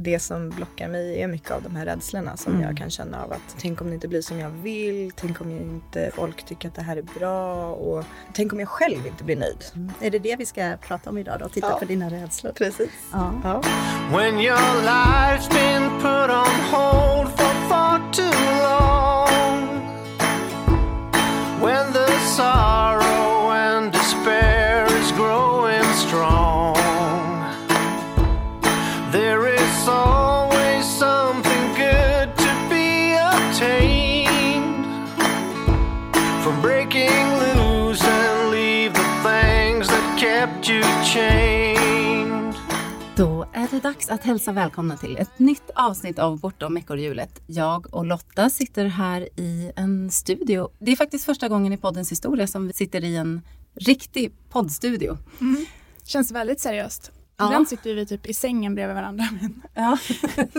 det som blockar mig är mycket av de här rädslorna som Mm. jag kan känna av att tänk om det inte blir som jag vill, tänk om jag inte folk tycker att det här är bra och tänk om jag själv inte blir nöjd. Är det det vi ska prata om idag då? Titta Ja. på dina rädslor. Precis. Ja. Ja. When your life's been put on hold for far too long. Är det dags att hälsa välkomna till ett nytt avsnitt av Bortom ekorrhjulet. Jag och Lotta sitter här i en studio. Det är faktiskt första gången i poddens historia som vi sitter i en riktig poddstudio. Mm. Känns väldigt seriöst. Ja. Ibland sitter vi typ i sängen bredvid varandra men Ja.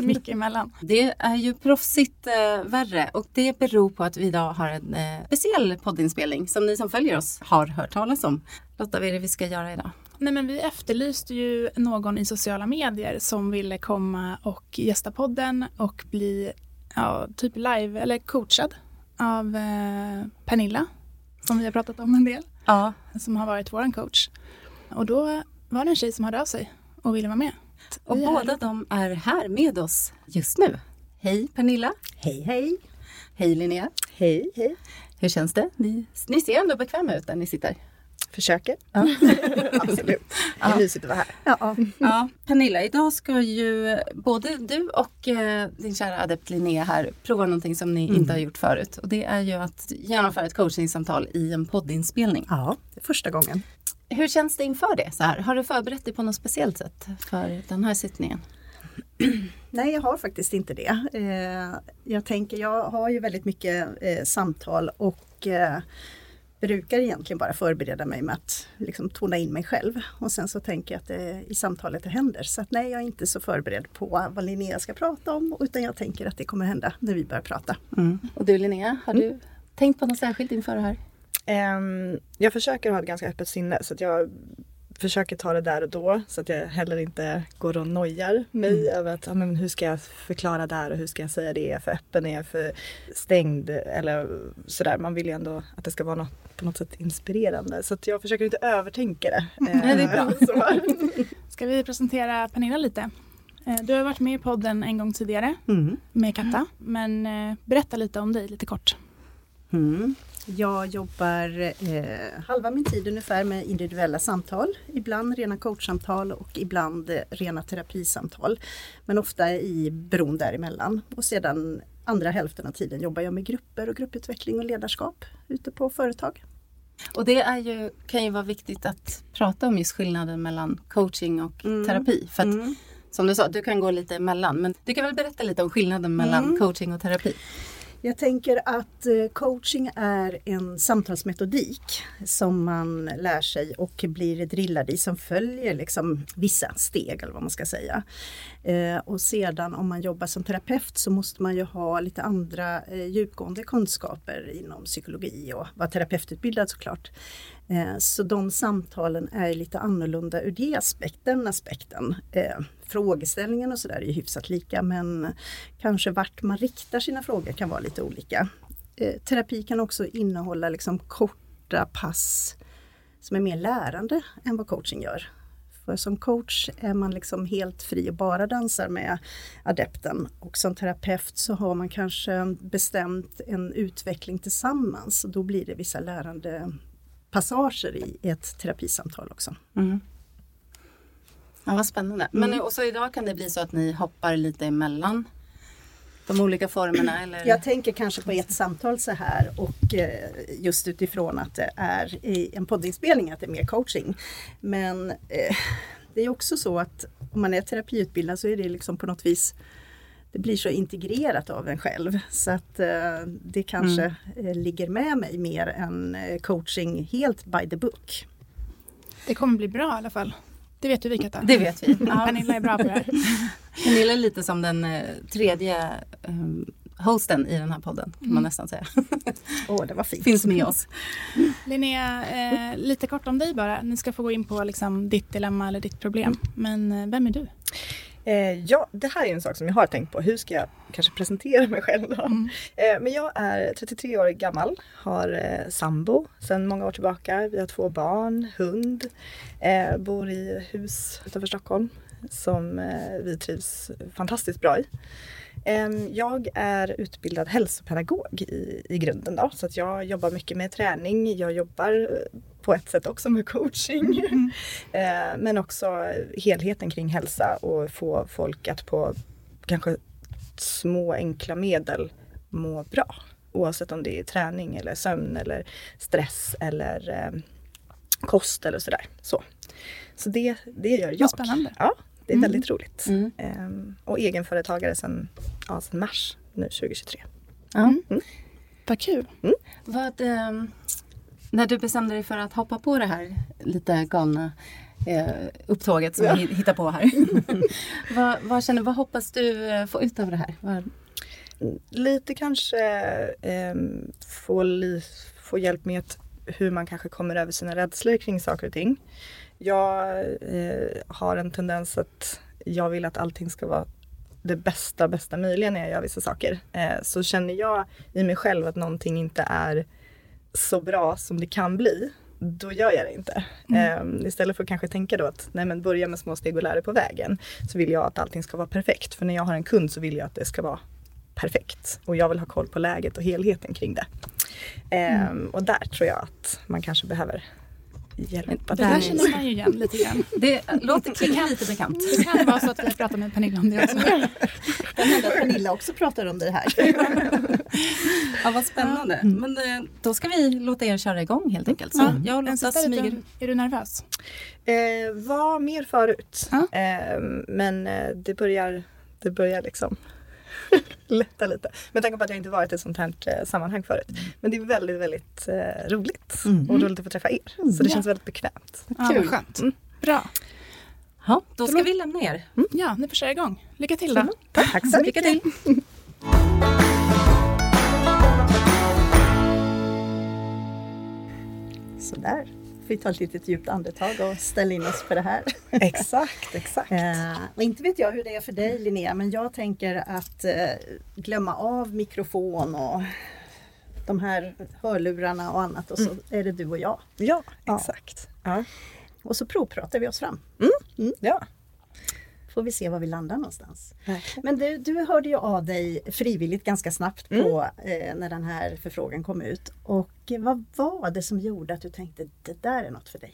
mycket emellan. Det är ju proffsigt eh, värre och det beror på att vi idag har en eh, speciell poddinspelning som ni som följer oss har hört talas om. Lotta, vad är det vi ska göra idag? Nej men vi efterlyste ju någon i sociala medier som ville komma och gästa podden och bli ja, typ live eller coachad av eh, Pernilla som vi har pratat om en del, Ja, som har varit våran coach. Och då var det en tjej som hörde av sig och ville vara med. och Vi är här. båda de är här med oss just nu. Hej Pernilla! Hej hej! Hej Linnea! Hej, hej. Hur känns det? Ni, ni ser ändå bekväma ut där ni sitter. Försöker. Absolut. Det är mysigt att vara här. Ja, Ja, Pernilla, idag ska ju både du och eh, din kära adept Linnea här prova någonting som ni inte har gjort förut. Och det är ju att genomföra ett coachingsamtal i en poddinspelning. ja, det är första gången. Hur känns det inför det? Så här? Har du förberett dig på något speciellt sätt för den här sittningen? Nej, jag har faktiskt inte det. Eh, jag tänker, jag har ju väldigt mycket eh, samtal och eh, brukar egentligen bara förbereda mig med att liksom tona in mig själv. Och sen så tänker jag att det i samtalet det händer. Så att nej, jag är inte så förberedd på vad Linnea ska prata om utan jag tänker att det kommer hända när vi börjar prata. Och du Linnea, har du tänkt på något särskilt inför det här? Ehm, jag försöker ha ett ganska öppet sinne så att jag försöker ta det där och då så att jag heller inte går och nojar mig över att ja, men hur ska jag förklara det här och hur ska jag säga det, är jag för öppen, är jag för stängd eller sådär. Man vill ju ändå att det ska vara något, på något sätt inspirerande så att jag försöker inte övertänka det. Nej, det är bra. Eh, så. Ska vi presentera Pernilla lite? Eh, Du har varit med i podden en gång tidigare Mm. med Katta, men eh, berätta lite om dig lite kort. Mm. Jag jobbar eh, halva min tid ungefär med individuella samtal. Ibland rena coachsamtal och ibland eh, rena terapisamtal. Men ofta i bron däremellan. Och sedan andra hälften av tiden jobbar jag med grupper och grupputveckling och ledarskap ute på företag. Och det är ju, kan ju vara viktigt att prata om just skillnaden mellan coaching och terapi. För att Mm. som du sa, du kan gå lite emellan. Men du kan väl berätta lite om skillnaden mellan Mm. coaching och terapi? Jag tänker att eh, coaching är en samtalsmetodik som man lär sig och blir drillad i som följer liksom vissa steg eller vad man ska säga. Eh, och sedan om man jobbar som terapeut så måste man ju ha lite andra eh, djupgående kunskaper inom psykologi och vara terapeututbildad såklart. Eh, så de samtalen är lite annorlunda ur det aspekt, den aspekten. Eh, frågeställningen och sådär är ju hyfsat lika men kanske vart man riktar sina frågor kan vara lite olika. Eh, terapi kan också innehålla liksom korta pass som är mer lärande än vad coaching gör. För som coach är man liksom helt fri och bara dansar med adepten och som terapeut så har man kanske bestämt en utveckling tillsammans och då blir det vissa lärande passager i ett terapisamtal också. Mm. Ja, vad spännande. Men och så idag kan det bli så att ni hoppar lite emellan de olika formerna? Eller? Jag tänker kanske på ett samtal så här och eh, just utifrån att det är i en poddinspelning att det är mer coaching. Men eh, det är också så att om man är terapiutbildad så är det liksom på något vis det blir så integrerat av en själv så att eh, det kanske eh, ligger med mig mer än eh, coaching helt by the book. Det kommer bli bra i alla fall. Det vet ju vi Katta. Det vet vi. Ja. Pernilla är bra på det här. Pernilla är lite som den eh, tredje eh, hosten i den här podden kan man nästan säga. Åh, det var fint. Finns med oss. Linnea, eh, lite kort om dig bara. Ni ska få gå in på liksom, ditt dilemma eller ditt problem. Men eh, vem är du? Eh, ja, det här är en sak som jag har tänkt på. Hur ska jag kanske presentera mig själv då? Mm. Eh, men jag är 33 år gammal, har eh, sambo sedan många år tillbaka. Vi har två barn, hund, bor i hus utanför Stockholm som vi trivs fantastiskt bra i. Ehm, Jag är utbildad hälsopedagog i, i grunden då, så att jag jobbar mycket med träning. Jag jobbar eh, på ett sätt också med coaching. Eh, Men också helheten kring hälsa och få folk att på kanske små enkla medel må bra. Oavsett om det är träning eller sömn eller stress eller eh, kost eller sådär. Så, så det, det gör jag. spännande. Ja, det är Mm. väldigt roligt. Mm. Ehm, och egenföretagare sedan, ja, sedan mars nu 2023. Ja. Vad kul. Vad, eh, när du bestämde dig för att hoppa på det här lite galna eh, upptåget som Ja. vi hittar på här. vad, vad, känner, vad hoppas du eh, få ut av det här? Vad, Lite kanske ehm, få, få hjälp med hur man kanske kommer över sina rädslor kring saker och ting. Jag eh, har en tendens att jag vill att allting ska vara det bästa, bästa möjliga när jag gör vissa saker. Eh, så känner jag i mig själv att någonting inte är så bra som det kan bli, då gör jag det inte. Eh, istället för att kanske tänka då att nej men börja med små steg och lär dig på vägen, så vill jag att allting ska vara perfekt. För när jag har en kund så vill jag att det ska vara perfekt. Och jag vill ha koll på läget och helheten kring det. Ehm, och där tror jag att man kanske behöver hjälpa Det där känner man ju igen lite grann. det låter klinga lite bekant. Det kan vara så att vi har pratat med Pernilla om det också. kan hända att Pernilla också pratar om det här. Ja, vad spännande. Men eh, då ska vi låta er köra igång helt enkelt. Så Ja, jag och Lotta smyger. Är du nervös? Eh, var mer förut. Ja. Ehm, men eh, det börjar, det börjar liksom lätta lite. Med tanke på att jag inte varit i ett sånt här eh, sammanhang förut. Men det är väldigt, väldigt eh, roligt. Och roligt att få träffa er. Så det Ja. känns väldigt bekvämt. Ja, vad skönt. Bra. Ja, då ska vi lämna er. Ja, nu får köra igång. Lycka till då. Tack så Lycka mycket. till. Sådär. Vi tar ett litet djupt andetag och ställer in oss på det här. Exakt, exakt. Eh, inte vet jag hur det är för dig Linnea, men jag tänker att eh, glömma av mikrofon och de här hörlurarna och annat och så är det du och jag. Ja, exakt. Ja. Och så provpratar vi oss fram. ja. Får vi se var vi landar någonstans. Verkligen. Men du, du hörde ju av dig frivilligt ganska snabbt på eh, när den här förfrågan kom ut. Och eh, vad var det som gjorde att du tänkte det där är något för dig?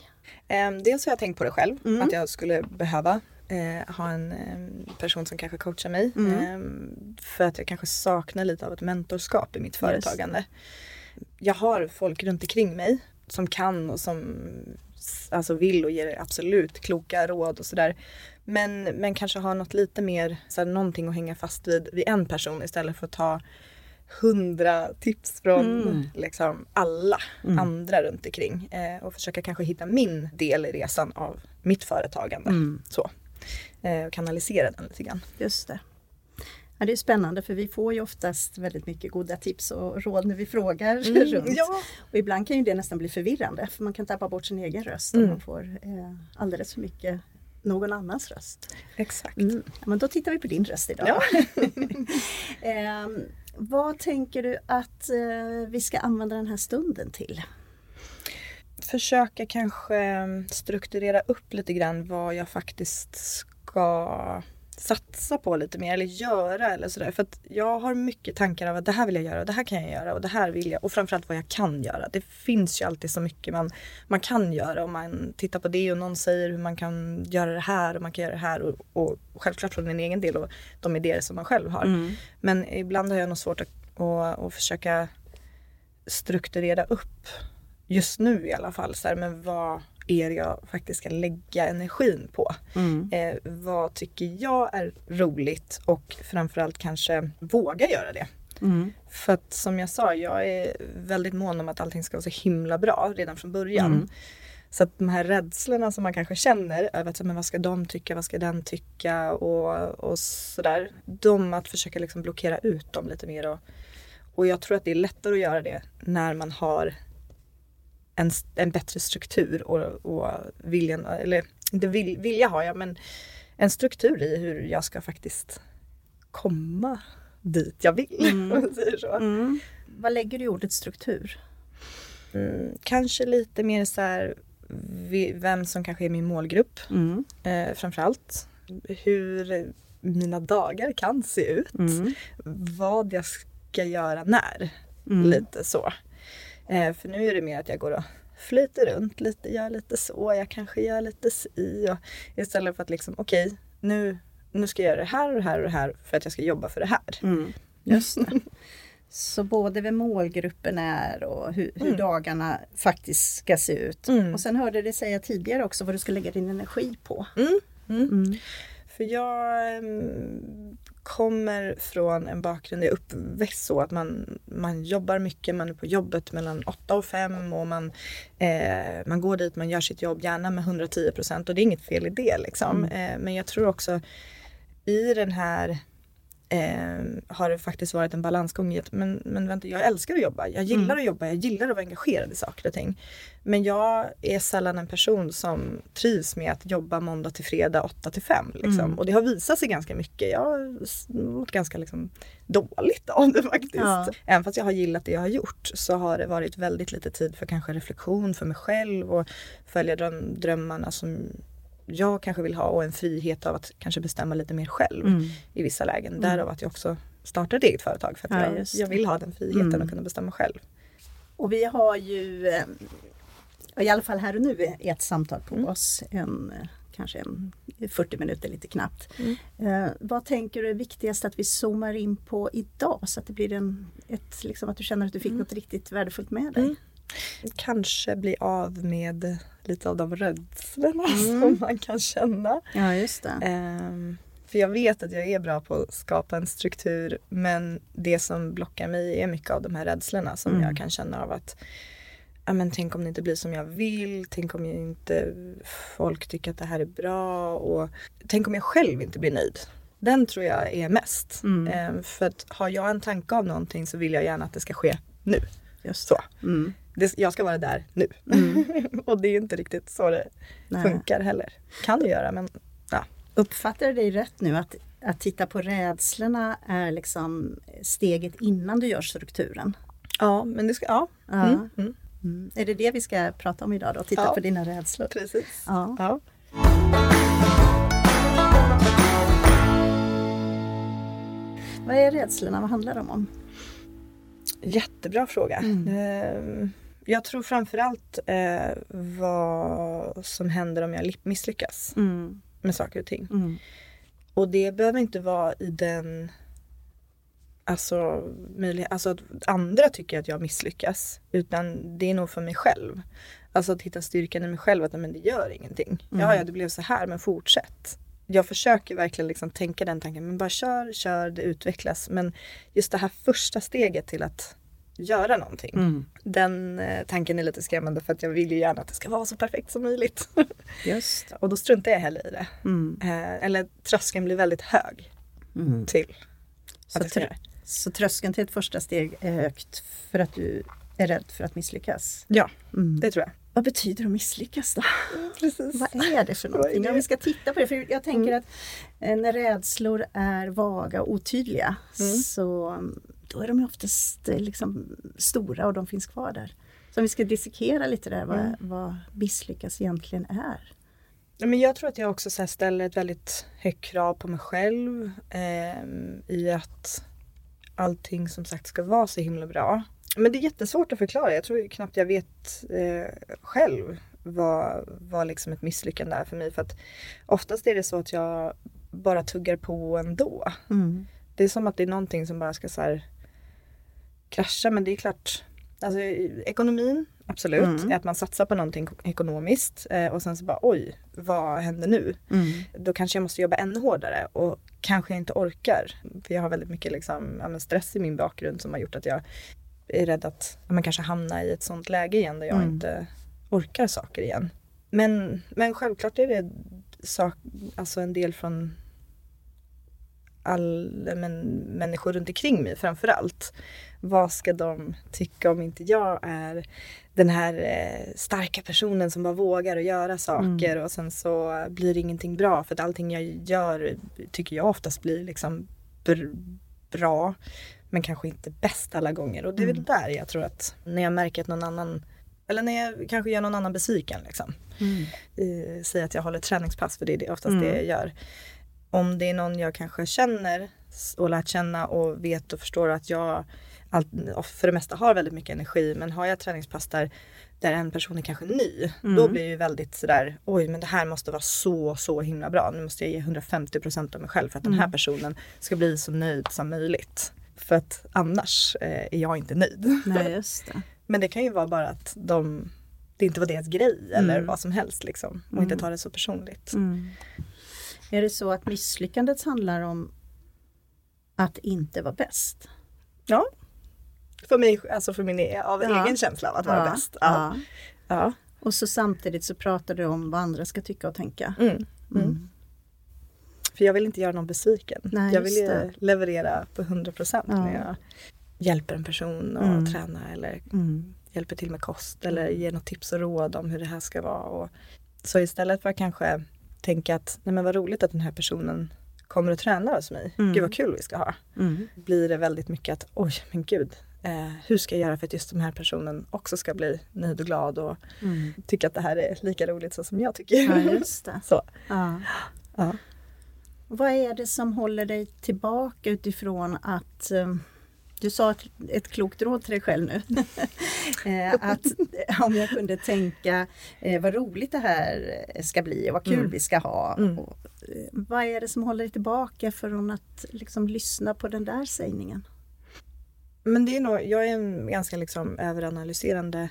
Um, dels har jag tänkt på det själv, Mm. att jag skulle behöva eh, ha en em, person som kanske coachar mig. Mm. Em, för att jag kanske saknar lite av ett mentorskap i mitt företagande. Jag har folk runt omkring mig som kan och som alltså vill och ger absolut kloka råd och sådär. Men, men kanske har något lite mer, så här, någonting att hänga fast vid, vid en person istället för att ta hundra tips från Mm. liksom alla andra runt omkring. Eh, och försöka kanske hitta min del i resan av mitt företagande. Mm. Så. Eh, och kanalisera den lite grann. Just det. Ja, det är spännande för vi får ju oftast väldigt mycket goda tips och råd när vi frågar runt. Mm. Ja. Och ibland kan ju det nästan bli förvirrande för man kan tappa bort sin egen röst om Mm. man får eh, alldeles för mycket någon annans röst. Exakt. Mm. Men då tittar vi på din röst idag. Ja. Ehm, vad tänker du att eh, vi ska använda den här stunden till? Försöka kanske strukturera upp lite grann vad jag faktiskt ska satsa på lite mer eller göra eller sådär. För att jag har mycket tankar av att det här vill jag göra och det här kan jag göra och det här vill jag och framförallt vad jag kan göra. Det finns ju alltid så mycket man, man kan göra om man tittar på det och någon säger hur man kan göra det här och man kan göra det här och, och självklart från din egen del och de idéer som man själv har. Men ibland har jag nog svårt att, att, att försöka strukturera upp just nu i alla fall. Så här, men vad är det jag faktiskt ska lägga energin på? Eh, vad tycker jag är roligt och framförallt kanske våga göra det. För att som jag sa, jag är väldigt mån om att allting ska vara så himla bra redan från början. Så att de här rädslorna som man kanske känner över att men vad ska de tycka, vad ska den tycka och, och sådär. De att försöka liksom blockera ut dem lite mer. Och, och jag tror att det är lättare att göra det när man har en, en bättre struktur och, och viljan, eller inte vill, vilja har jag men en struktur i hur jag ska faktiskt komma dit jag vill. Mm. Om man säger så. Mm. Vad lägger du i ordet struktur? Mm, kanske lite mer så här vem som kanske är min målgrupp Mm. eh, framförallt. Hur mina dagar kan se ut. Mm. Vad jag ska göra när. Mm. Lite så. Eh, för nu är det mer att jag går och flyter runt lite, gör lite så, jag kanske gör lite si. Och istället för att liksom, okej, nu, nu ska jag göra det här och det här och det här för att jag ska jobba för det här. Mm. Just det. Så både vem målgruppen är och hur, hur Mm. dagarna faktiskt ska se ut. Mm. Och sen hörde du säga tidigare också vad du ska lägga din energi på. Mm. Mm. Mm. För jag em, kommer från en bakgrund, jag är uppväxt så att man, man jobbar mycket, man är på jobbet mellan 8 och 5 och man, eh, man går dit, man gör sitt jobb gärna med 110 procent och det är inget fel i det liksom. Eh, men jag tror också i den här eh, har det faktiskt varit en balansgång i att men, men vänta, jag älskar att jobba, jag gillar Mm. att jobba, jag gillar att vara engagerad i saker och ting. Men jag är sällan en person som trivs med att jobba måndag till fredag 8 till 5. Liksom. Mm. Och det har visat sig ganska mycket. Jag har mått ganska liksom, dåligt av det faktiskt. Ja. Även fast jag har gillat det jag har gjort så har det varit väldigt lite tid för kanske reflektion för mig själv och följa dröm, drömmarna som jag kanske vill ha och en frihet av att kanske bestämma lite mer själv Mm. i vissa lägen. Mm. Därav att jag också startar ett eget företag för att Ja, jag, jag vill ha den friheten Mm. att kunna bestämma själv. Och vi har ju, eh, i alla fall här och nu, ett samtal på Mm. oss. En, eh, kanske en 40 minuter lite knappt. Mm. Eh, vad tänker du är viktigast att vi zoomar in på idag så att det blir en, ett, liksom att du känner att du fick Mm. något riktigt värdefullt med dig? Kanske bli av med lite av de rädslorna Mm. som man kan känna. Ja, just det. Ehm, för jag vet att jag är bra på att skapa en struktur men det som blockar mig är mycket av de här rädslorna som Mm. jag kan känna av att ja, men tänk om det inte blir som jag vill, tänk om jag inte folk tycker att det här är bra och tänk om jag själv inte blir nöjd. Den tror jag är mest. Mm. Ehm, för att har jag en tanke av någonting så vill jag gärna att det ska ske nu. Just Så. Mm. Det, jag ska vara där nu. Mm. och det är inte riktigt så det Nej. funkar heller. Kan det göra men Uppfattar jag dig rätt nu att, att titta på rädslorna är liksom steget innan du gör strukturen? ja, men det ska, ja. Ja. Mm, mm. Mm. Är det det vi ska prata om idag då? Titta Ja. på dina rädslor? Precis. Ja. Ja. Vad är rädslorna? Vad handlar de om? Jättebra fråga. Mm. Jag tror framförallt eh, vad som händer om jag misslyckas Mm. med saker och ting. Mm. Och det behöver inte vara i den Alltså, möjlighet, alltså att andra tycker att jag misslyckas. Utan det är nog för mig själv. Alltså att hitta styrkan i mig själv. Att men det gör ingenting. Mm. Ja, ja, det blev så här men fortsätt. Jag försöker verkligen liksom tänka den tanken. Men bara kör, kör, det utvecklas. Men just det här första steget till att göra någonting. Mm. Den eh, tanken är lite skrämmande för att jag vill ju gärna att det ska vara så perfekt som möjligt. Just. och då struntar jag heller i det. Mm. Eh, eller tröskeln blir väldigt hög Mm. till Så, trö- så tröskeln till ett första steg är högt för att du är rädd för att misslyckas? Ja, Mm. det tror jag. Vad betyder att misslyckas då? Precis. Vad är det för någonting? det? Om vi ska titta på det, för jag tänker att eh, när rädslor är vaga och otydliga Mm. så mm, då är de ju oftast eh, liksom stora och de finns kvar där. Så om vi ska dissekera lite där vad, Mm. vad misslyckas egentligen är. Ja, Men jag tror att jag också så ställer ett väldigt högt krav på mig själv ehm, i att allting som sagt ska vara så himla bra. Men det är jättesvårt att förklara. Jag tror knappt jag vet eh, själv vad, vad liksom ett misslyckande är för mig. För att oftast är det så att jag bara tuggar på ändå. Mm. Det är som att det är någonting som bara ska så här krascha. Men det är klart, alltså ekonomin, absolut. Mm. Att man satsar på någonting ekonomiskt eh, och sen så bara oj, vad händer nu? Mm. Då kanske jag måste jobba ännu hårdare och kanske jag inte orkar. För jag har väldigt mycket liksom, stress i min bakgrund som har gjort att jag är rädd att men kanske hamna i ett sånt läge igen där jag Mm. inte orkar saker igen. Men, men självklart är det sak, alltså en del från alla men, människor runt omkring mig framför allt. Vad ska de tycka om inte jag är den här eh, starka personen som bara vågar att göra saker och sen så blir det ingenting bra för att allting jag gör tycker jag oftast blir liksom br- bra men kanske inte bäst alla gånger. Och det är väl där jag tror att när jag märker att någon annan eller när jag kanske gör någon annan besviken liksom. Eh, Säg att jag håller träningspass för det är det- oftast det jag gör. Om det är någon jag kanske känner och lärt känna och vet och förstår att jag allt, för det mesta har väldigt mycket energi men har jag träningspass där, där en person är kanske ny då blir jag ju väldigt sådär oj men det här måste vara så så himla bra. Nu måste jag ge 150% av mig själv för att den här personen ska bli så nöjd som möjligt. För att annars eh, är jag inte nöjd. Nej, just det. Men det kan ju vara bara att de, det inte var deras grej eller vad som helst liksom. Och inte ta det så personligt. Är det så att misslyckandet handlar om att inte vara bäst? Ja. För mig, alltså för min e- av Ja. egen känsla av att vara Ja, bäst. Ja. Ja. Och så samtidigt så pratar du om vad andra ska tycka och tänka. Mm. Mm. För jag vill inte göra någon besviken. Nej, jag vill leverera på 100% Ja. när jag hjälper en person och Mm. träna eller Mm. hjälper till med kost eller ger något tips och råd om hur det här ska vara. Och så istället för att kanske tänka att nej men vad roligt att den här personen kommer att träna hos mig. Mm. Gud vad kul vi ska ha. Mm. Blir det väldigt mycket att oj men gud. Eh, hur ska jag göra för att just den här personen också ska bli nöjd och glad och Mm. tycka att det här är lika roligt så som jag tycker. Ja, just det. så. Ja. Ja. Vad är det som håller dig tillbaka utifrån att eh, du sa ett, ett klokt råd till dig själv nu. Eh, att om jag kunde tänka eh, vad roligt det här ska bli och vad kul Mm. vi ska ha. Mm. Och, eh, vad är det som håller dig tillbaka från att liksom lyssna på den där sägningen? Men det är nog, jag är en ganska liksom överanalyserande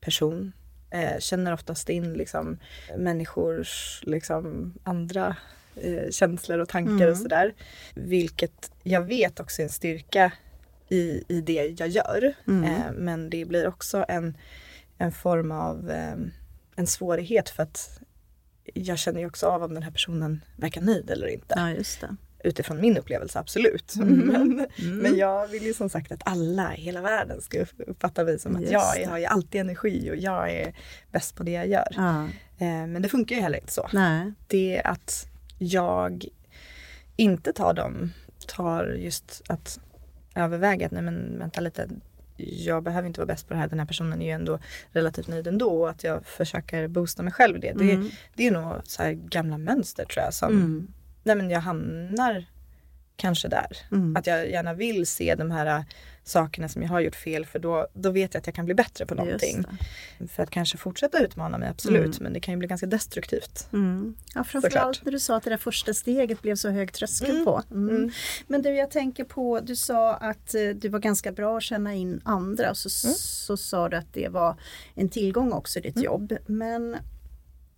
person. Eh, känner oftast in liksom människors liksom andra eh, känslor och tankar Mm. och sådär. Vilket jag vet också är en styrka i, i det jag gör. Mm. Eh, men det blir också en, en form av eh, en svårighet för att jag känner ju också av om den här personen verkar nöjd eller inte Ja. Utifrån min upplevelse, absolut. Mm. Men, men jag vill ju som sagt att alla i hela världen ska upp- uppfatta mig som att Just jag det. har ju alltid energi och jag är bäst på det jag gör. Ja. Eh, men det funkar ju heller inte så. Nej. Det är att jag inte tar dem, tar just att överväga att nej men vänta lite, jag behöver inte vara bäst på det här, den här personen är ju ändå relativt nöjd ändå och att jag försöker boosta mig själv i det. Det, Mm. det är nog så här gamla mönster tror jag som Mm. Nej men jag hamnar kanske där. Mm. Att jag gärna vill se de här äh, sakerna som jag har gjort fel för då, då vet jag att jag kan bli bättre på någonting. För att kanske fortsätta utmana mig, absolut. Mm. Men det kan ju bli ganska destruktivt. Mm. Ja, framförallt när du sa att det där första steget blev så hög tröskel Mm. på. Mm. Mm. Men du, jag tänker på, du sa att eh, du var ganska bra att känna in andra och så, Mm. så sa du att det var en tillgång också i ditt jobb. Men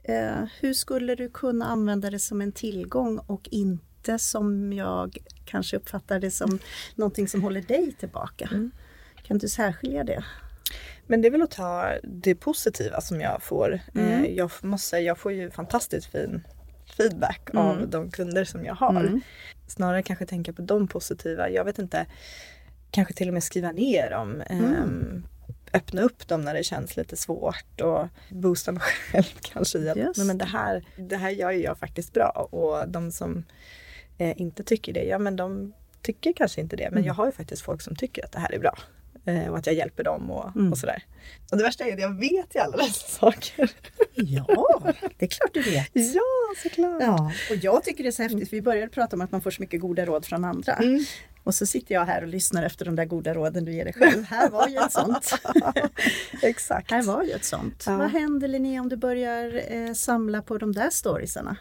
eh, hur skulle du kunna använda det som en tillgång och inte som jag kanske uppfattar det som någonting som håller dig tillbaka? Mm. Kan du särskilja det? Men det är väl att ta det positiva som jag får. Mm. Eh, Jag måste säga, jag får ju fantastiskt fin feedback av Mm. de kunder som jag har. Mm. Snarare kanske tänka på de positiva. Jag vet inte, kanske till och med skriva ner dem. Mm. Öppna upp dem när det känns lite svårt och boosta mig själv kanske i att "Nej, men det, här, det här gör jag faktiskt bra. Och de som eh, inte tycker det, ja men de tycker kanske inte det. Men Mm. jag har ju faktiskt folk som tycker att det här är bra. Eh, och att jag hjälper dem och, Mm. och sådär. Och det värsta är att jag vet ju alla dessa saker. Ja, det är klart du vet. ja, såklart. Ja, och jag tycker det är så häftigt. Vi började prata om att man får så mycket goda råd från andra. Mm. Och så sitter jag här och lyssnar efter de där goda råden du ger dig själv. Här var ju ett sånt. Exakt. Här var ju ett sånt. Ja. Vad händer Linnea om du börjar eh, samla på de där storiesarna?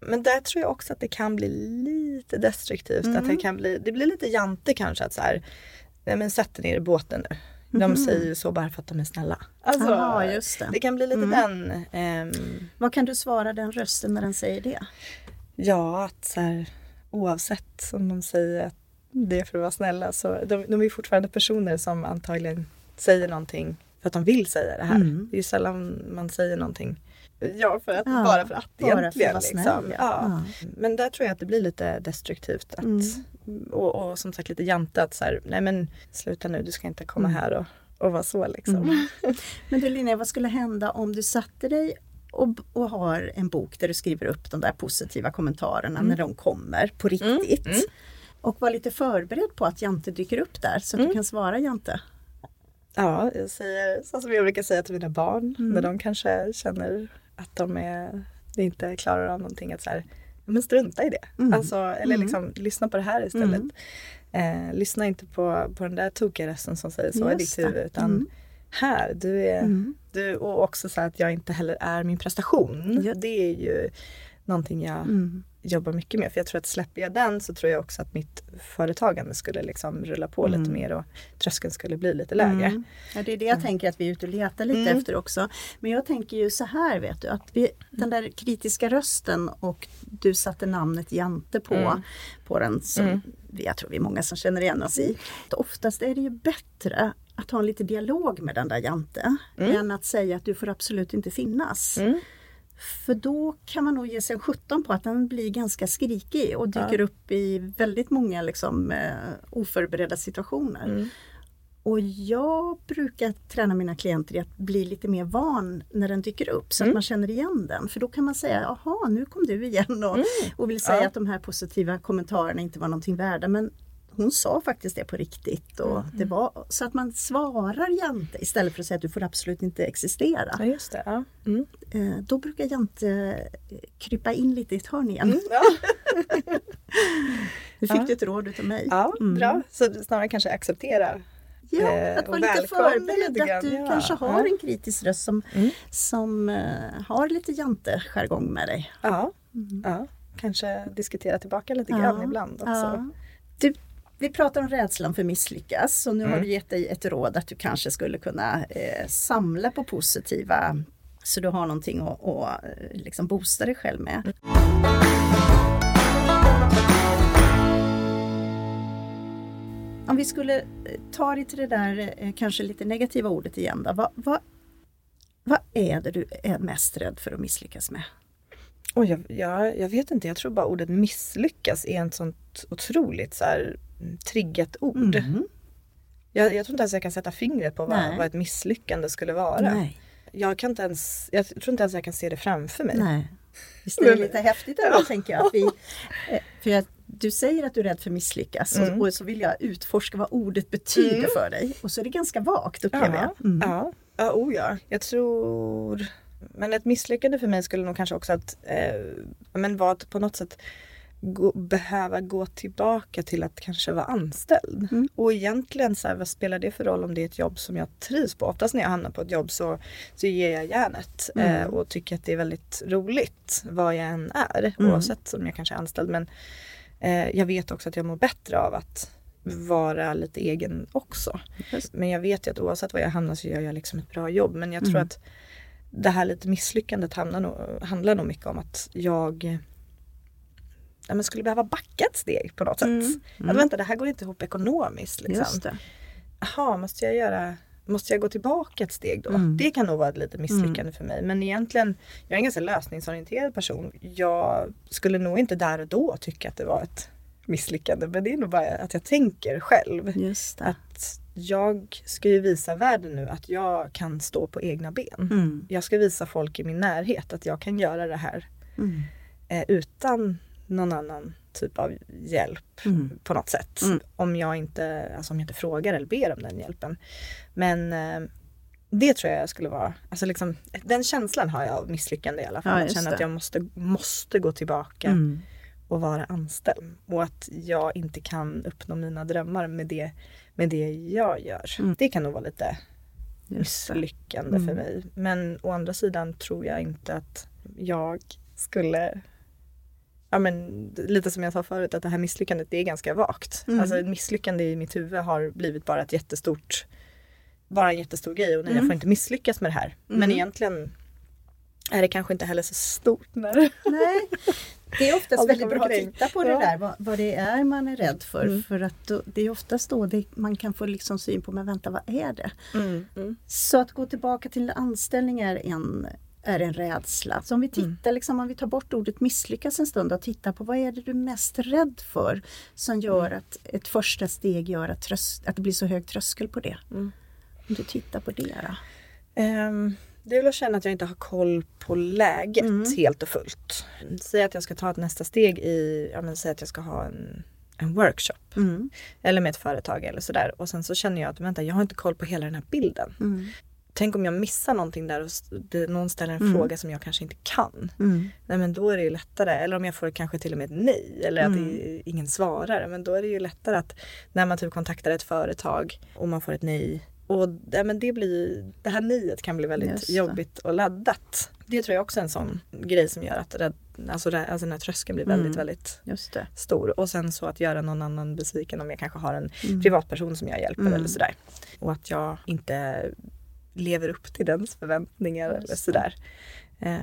Men där tror jag också att det kan bli lite destruktivt. Mm. Att det, kan bli, det blir lite jante kanske att så här, nej men sätt er ner i båten nu. De Mhm. säger ju så bara för att de är snälla. Alltså, Jaha, just det. det kan bli lite Mm. den, ehm, Vad kan du svara den rösten när den säger det? ja att så här, oavsett om de säger att det är för att vara snälla så de, de är fortfarande personer som antagligen säger någonting för att de vill säga det här. Mm. Det är ju sällan man säger någonting Ja, för att, Ja, bara för att bara för att egentligen. vara snäll, liksom. ja. ja. Men där tror jag att det blir lite destruktivt. Att, Mm. och, och som sagt lite jante att så här, nej men sluta nu, du ska inte komma Mm. här och, och vara så liksom. Mm. Men du Linnea, vad skulle hända om du satte dig och, och har en bok där du skriver upp de där positiva kommentarerna när de kommer på riktigt? Mm. Och var lite förberedd på att Jante dyker upp där så att Mm. du kan svara Jante. Ja, jag säger så som jag brukar säga till mina barn Mm. när de kanske känner att de är, inte klarar av någonting. Att så här, "Ja, men strunta i det. Mm. Alltså, eller Mm. liksom, lyssna på det här istället. Mm. Eh, lyssna inte på, på den där tokiga rösten som säger så i Just ditt det. huvud. Utan Mm. Här, du är, Mm. du, och också så att jag inte heller är min prestation. Ja. Det är ju någonting jag Mm. jobbar mycket med. För jag tror att släpper jag den så tror jag också att mitt företagande skulle liksom rulla på lite Mm. mer och tröskeln skulle bli lite lägre. Mm. Ja, det är det jag tänker att vi är ute och letar lite Mm. efter också. Men jag tänker ju så här vet du, att vi, den där kritiska rösten och du satte namnet Jante på, Mm. på den som jag tror vi är många som känner igen oss i. Oftast är det ju bättre att ha en lite dialog med den där Jante Mm. än att säga att du får absolut inte finnas. Mm. För då kan man nog ge sig en sjutton på att den blir ganska skrikig och dyker upp i väldigt många liksom, eh, oförberedda situationer. Mm. Och jag brukar träna mina klienter i att bli lite mer van när den dyker upp så att Mm. man känner igen den. För då kan man säga, jaha nu kom du igen och, och vill säga Mm. Ja. att de här positiva kommentarerna inte var någonting värda. Men hon sa faktiskt det på riktigt. Och Mm. det var, så att man svarar Jante istället för att säga att du får absolut inte existera. Ja, just det. Ja. Mm. Eh, då brukar Jante eh, krypa in lite i ett hörn igen. Ja. Nu fick Ja. du ett råd utav mig. ja, Mm. bra. Så snarare kanske acceptera. Ja, Eh, att vara och lite förberedd att du ja. kanske har Ja. en kritisk röst som, Mm. som eh, har lite jante-jargong med dig. Ja, Mm. ja. kanske diskutera tillbaka lite grann ibland också. Ja. Du, vi pratar om rädslan för att misslyckas och nu har Mm. du gett dig ett råd att du kanske skulle kunna eh, samla på positiva så du har någonting att, att eh, liksom boosta dig själv med. Om vi skulle eh, ta dig till det där eh, kanske lite negativa ordet igen då. Vad, vad, vad är det du är mest rädd för att misslyckas med? Och jag, jag, jag vet inte, jag tror bara ordet misslyckas är ett sånt otroligt så här, triggat ord. Mm. Jag, jag tror inte ens jag kan sätta fingret på vad, vad ett misslyckande skulle vara. Nej. Jag, kan inte ens, jag tror inte ens jag kan se det framför mig. Nej. Visst är det lite häftigt ändå tänker jag. Vi, eh, för jag, du säger att du är rädd för att misslyckas Mm. och, och så vill jag utforska vad ordet betyder Mm. för dig. Och så är det ganska vagt upplever Ja, jag. Mm. ja. ja, oh ja. Jag tror... Men ett misslyckande för mig skulle nog kanske också att, eh, men vara på något sätt gå, behöva gå tillbaka till att kanske vara anställd. Mm. Och egentligen så här, vad spelar det för roll om det är ett jobb som jag trivs på? Oftast när jag hamnar på ett jobb så, så ger jag järnet eh, Mm. och tycker att det är väldigt roligt vad jag än är Mm. oavsett om jag kanske är anställd. Men eh, jag vet också att jag mår bättre av att vara lite egen också. Men jag vet ju att oavsett var jag hamnar så gör jag liksom ett bra jobb. Men jag tror Mm. att det här lite misslyckandet handlar nog, handlar nog mycket om att jag ja, men skulle behöva backa ett steg på något sätt. Mm. Att vänta, det här går inte ihop ekonomiskt. Liksom. Jaha, måste jag göra Måste jag gå tillbaka ett steg då? Mm. Det kan nog vara ett litet misslyckande för mig. Men egentligen, jag är en ganska lösningsorienterad person. Jag skulle nog inte där och då tycka att det var ett misslyckande. Men det är nog bara att jag tänker själv. Att jag ska ju visa världen nu att jag kan stå på egna ben. Mm. Jag ska visa folk i min närhet att jag kan göra det här Mm. eh, utan någon annan typ av hjälp Mm. på något sätt. Mm. Om, jag inte, alltså om jag inte frågar eller ber om den hjälpen. Men eh, det tror jag skulle vara, alltså liksom, den känslan har jag av misslyckande i alla fall. Ja, att känna att jag måste, måste gå tillbaka Mm. och vara anställd. Och att jag inte kan uppnå mina drömmar med det, med det jag gör. Mm. Det kan nog vara lite misslyckande Mm. för mig. Men å andra sidan tror jag inte att jag skulle Ja men lite som jag sa förut att det här misslyckandet det är ganska vagt. Mm. Alltså ett misslyckande i mitt huvud har blivit bara ett jättestort bara en jättestor grej och nej jag Mm. får inte misslyckas med det här. Men Mm. egentligen är det kanske inte heller så stort när Nej, det är oftast det väldigt bra att titta på det Ja. där, vad, vad det är man är rädd för. Mm. För att då, det är oftast då det, man kan få liksom syn på, men vänta vad är det? mm, mm, Så att gå tillbaka till anställning är en, är en rädsla. Så om vi Mm. tittar, liksom, om vi tar bort ordet misslyckas en stund och tittar på vad är det du är mest rädd för som gör Mm. att ett första steg gör att, trös- att det blir så hög tröskel på det. Mm. Om du tittar på det då. Ehm, det är väl att känna att jag inte har koll på läget Mm. helt och fullt. Säg att jag ska ta ett nästa steg i, ja men säg att jag ska ha en, en workshop. Mm. Eller med ett företag eller sådär. Och sen så känner jag att vänta, jag har inte koll på hela den här bilden. Mm. Tänk om jag missar någonting där och någon ställer en Mm. fråga som jag kanske inte kan. Mm. Nej men då är det ju lättare. Eller om jag får kanske till och med ett nej. Eller att Mm. ingen svarar. Men då är det ju lättare att när man typ kontaktar ett företag och man får ett nej. Och ja, men det, blir, det här nejet kan bli väldigt jobbigt och laddat. Det tror jag också är en sån grej som gör att rädd, alltså, alltså den här tröskeln blir väldigt, Mm. väldigt stor. Och sen så att göra någon annan besviken om jag kanske har en Mm. privatperson som jag hjälper Mm. eller sådär. Och att jag inte lever upp till dens förväntningar Just eller sådär. Eh,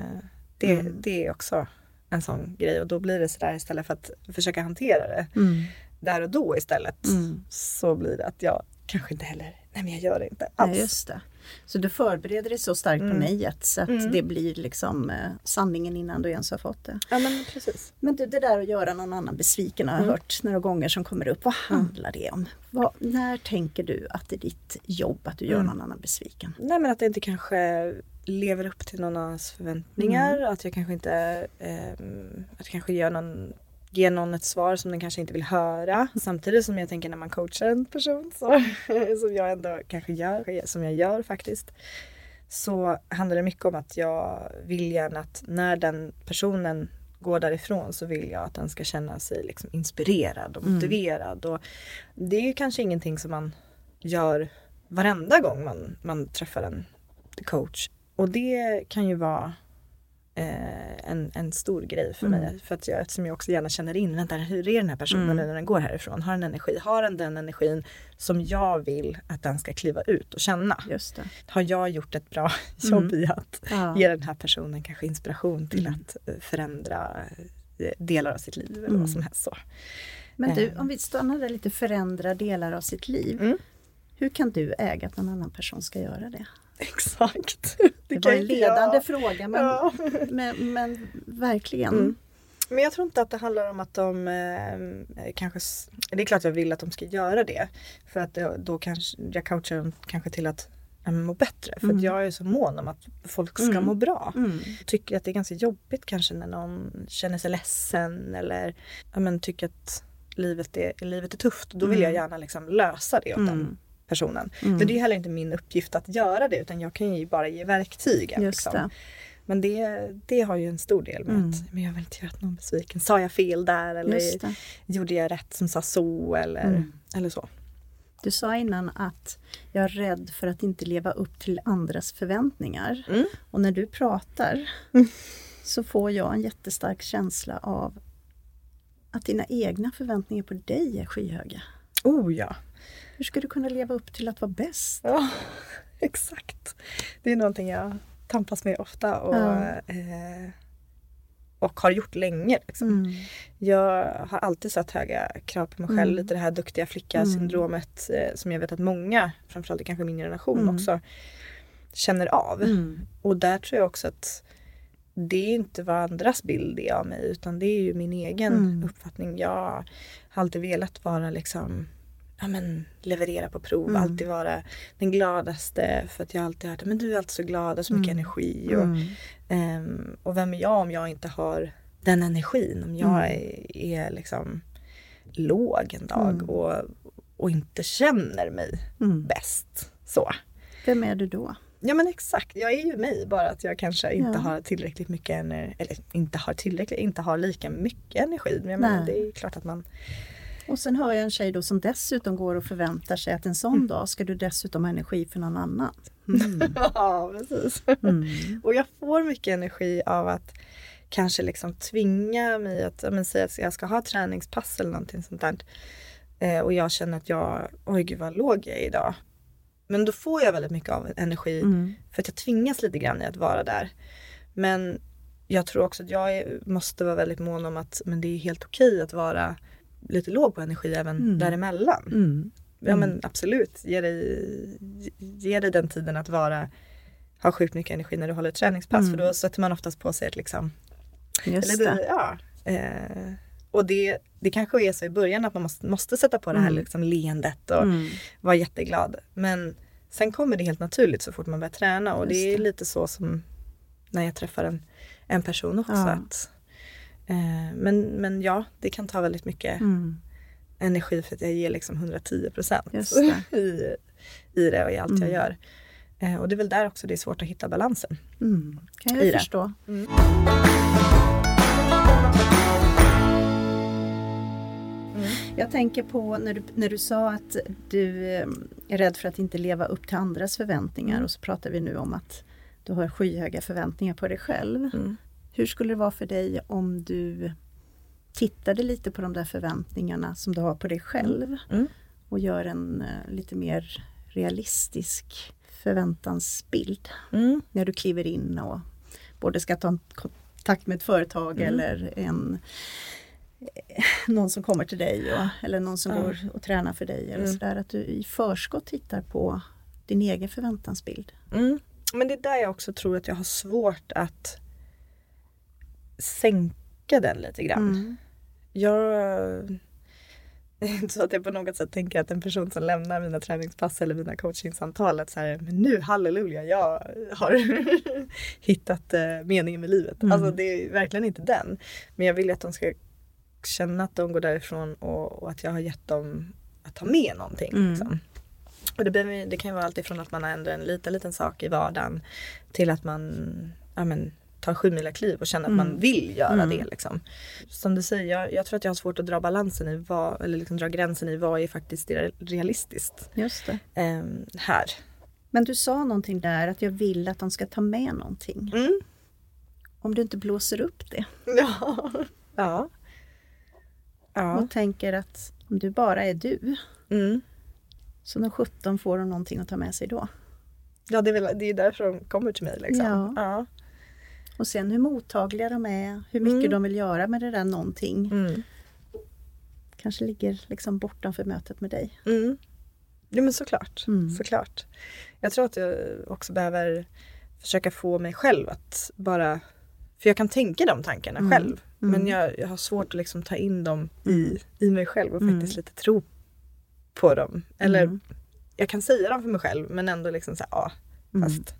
det, Mm. det är också en sån grej och då blir det sådär istället för att försöka hantera det Mm. där och då istället Mm. så blir det att jag kanske inte heller, nej men jag gör det inte alls. Nej, just det. Så du förbereder dig så starkt på Mm. nejet så att Mm. det blir liksom eh, sanningen innan du ens har fått det. Ja men precis. Men du, det där att göra någon annan besviken har jag Mm. hört några gånger som kommer upp. Vad handlar det om? Vad, när tänker du att det är ditt jobb att du gör Mm. någon annan besviken? Nej men att det inte kanske lever upp till någon annans förväntningar. Mm. Att jag kanske inte, ehm, att jag kanske gör någon, ger någon ett svar som den kanske inte vill höra. Samtidigt som jag tänker när man coachar en person så, som jag ändå kanske gör, som jag gör faktiskt. Så handlar det mycket om att jag vill gärna att när den personen går därifrån så vill jag att den ska känna sig liksom inspirerad och Mm. motiverad. Och det är ju kanske ingenting som man gör varenda gång man, man träffar en coach. Och det kan ju vara eh, en, en stor grej för Mm. mig. För att jag, eftersom jag också gärna känner in, vänta hur är den här personen Mm. när den går härifrån? Har den energi? Har den den energin som jag vill att den ska kliva ut och känna? Har jag gjort ett bra jobb Mm. i att Ja. ge den här personen kanske inspiration till Mm. att eh, förändra eh, delar av sitt liv eller Mm. vad som helst så. Men du, om vi stannar där lite, förändra delar av sitt liv. Mm. Hur kan du äga att någon annan person ska göra det? Exakt. Det, kan var en ledande jag. fråga men, Ja. men, men verkligen. Mm. Men jag tror inte att det handlar om att de eh, kanske, det är klart jag vill att de ska göra det. För att det, då kanske, jag coachar dem kanske till att må bättre. För Mm. att jag är så mån om att folk ska Mm. må bra. Mm. Tycker att det är ganska jobbigt kanske när någon känner sig ledsen eller ja, men, tycker att livet är, livet är tufft. Då vill Mm. jag gärna liksom lösa det åt Mm. den personen. Mm. Men det är heller inte min uppgift att göra det utan jag kan ju bara ge verktygen. Liksom. det. Men det, det har ju en stor del med Mm. att men jag vill inte göra någon besviken. Sa jag fel där eller gjorde jag rätt som sa så eller, Mm. eller så. Du sa innan att jag är rädd för att inte leva upp till andras förväntningar. Mm. Och när du pratar så får jag en jättestark känsla av att dina egna förväntningar på dig är skyhöga. Oh ja. Hur ska du kunna leva upp till att vara bäst? ja, exakt. Det är någonting jag tampas med ofta och, Ja. eh, och har gjort länge. Liksom. Mm. Jag har alltid satt höga krav på mig själv. Mm. Lite det här duktiga flicka-syndromet eh, som jag vet att många, framförallt kanske min generation Mm. också, känner av. Mm. Och där tror jag också att det är inte vad andras bild är av mig utan det är ju min egen Mm. uppfattning. Jag har alltid velat vara liksom Ja men leverera på prov, Mm. alltid vara den gladaste för att jag har alltid hört men du är alltid så glad och så mycket Mm. energi. Och, ehm, och vem är jag om jag inte har den energin? Om jag Mm. är, är liksom låg en dag Mm. och, och inte känner mig bäst. Så. Vem är du då? Ja men exakt, jag är ju mig bara att jag kanske inte Ja. har tillräckligt mycket energi, eller inte har tillräckligt, inte har lika mycket energi. Men jag menar, det är klart att man Och sen hör jag en tjej då som dessutom går och förväntar sig att en sån Mm. dag ska du dessutom ha energi för någon annan. Mm. Ja precis. Mm. Och jag får mycket energi av att kanske liksom tvinga mig att, men säga att jag ska ha träningspass eller någonting sånt där. Eh, och jag känner att jag, oj gud vad låg jag är idag. Men då får jag väldigt mycket av energi Mm. för att jag tvingas lite grann i att vara där. Men jag tror också att jag är, måste vara väldigt mån om att men det är helt okej att vara lite låg på energi även Mm. däremellan. Mm. Ja men absolut, ge dig, ge dig den tiden att vara ha sjukt mycket energi när du håller ett träningspass Mm. för då sätter man oftast på sig ett liksom Just eller det. ja. Eh, och det, det kanske är så i början att man måste, måste sätta på det här Mm. liksom leendet och Mm. vara jätteglad. Men sen kommer det helt naturligt så fort man börjar träna och det Just är det. lite så som när jag träffar en, en person också. Ja. Att, men, men ja, det kan ta väldigt mycket Mm. energi för att jag ger liksom 110 procent i, i det och i allt jag Mm. gör. Eh, och det är väl där också det är svårt att hitta balansen. Mm. Kan jag förstå. Jag tänker på när du, när du sa att du eh, är rädd för att inte leva upp till andras förväntningar Mm. och så pratar vi nu om att du har skyhöga förväntningar på dig själv. Mm. Hur skulle det vara för dig om du tittade lite på de där förväntningarna som du har på dig själv Mm. och gör en eh, lite mer realistisk förväntansbild Mm. när du kliver in och både ska ta kontakt med ett företag Mm. eller en eh, någon som kommer till dig och, eller någon som går och tränar för dig eller Mm. sådär att du i förskott tittar på din egen förväntansbild. Mm. Men det är där jag också tror att jag har svårt att sänka den lite grann. Mm. Jag det är inte så att jag på något sätt tänker att en person som lämnar mina träningspass eller mina coachingsamtal att så här, men nu halleluja, jag har hittat eh, meningen med livet. Mm. Alltså det är verkligen inte den. Men jag vill ju att de ska känna att de går därifrån och, och att jag har gett dem att ta med någonting. Mm. Liksom. Och det, behöver, det kan ju vara allt ifrån att man ändrar en liten, liten sak i vardagen till att man ja, men, tar sju kliv och känner att man Mm. vill göra Mm. det. Liksom. Som du säger, jag, jag tror att jag har svårt att dra balansen i vad, eller liksom dra gränsen i vad är faktiskt re- realistiskt Just det. ehm, här. Men du sa någonting där att jag vill att de ska ta med någonting. Mm. Om du inte blåser upp det Ja. ja. Ja. och tänker att om du bara är du Mm. så när 17 får de någonting att ta med sig då. ja, det är väl det är därför de kommer till mig. Liksom. Ja. Ja. Och sen hur mottagliga de är, hur mycket Mm. de vill göra med det där någonting. Mm. Kanske ligger liksom bortanför mötet med dig. Mm. Ja men såklart. Mm. såklart. Jag tror att jag också behöver försöka få mig själv att bara för jag kan tänka de tankarna Mm. själv. Mm. Men jag, jag har svårt att liksom ta in dem i, i mig själv och Mm. faktiskt lite tro på dem. Eller Mm. jag kan säga dem för mig själv men ändå liksom säga ja Mm. fast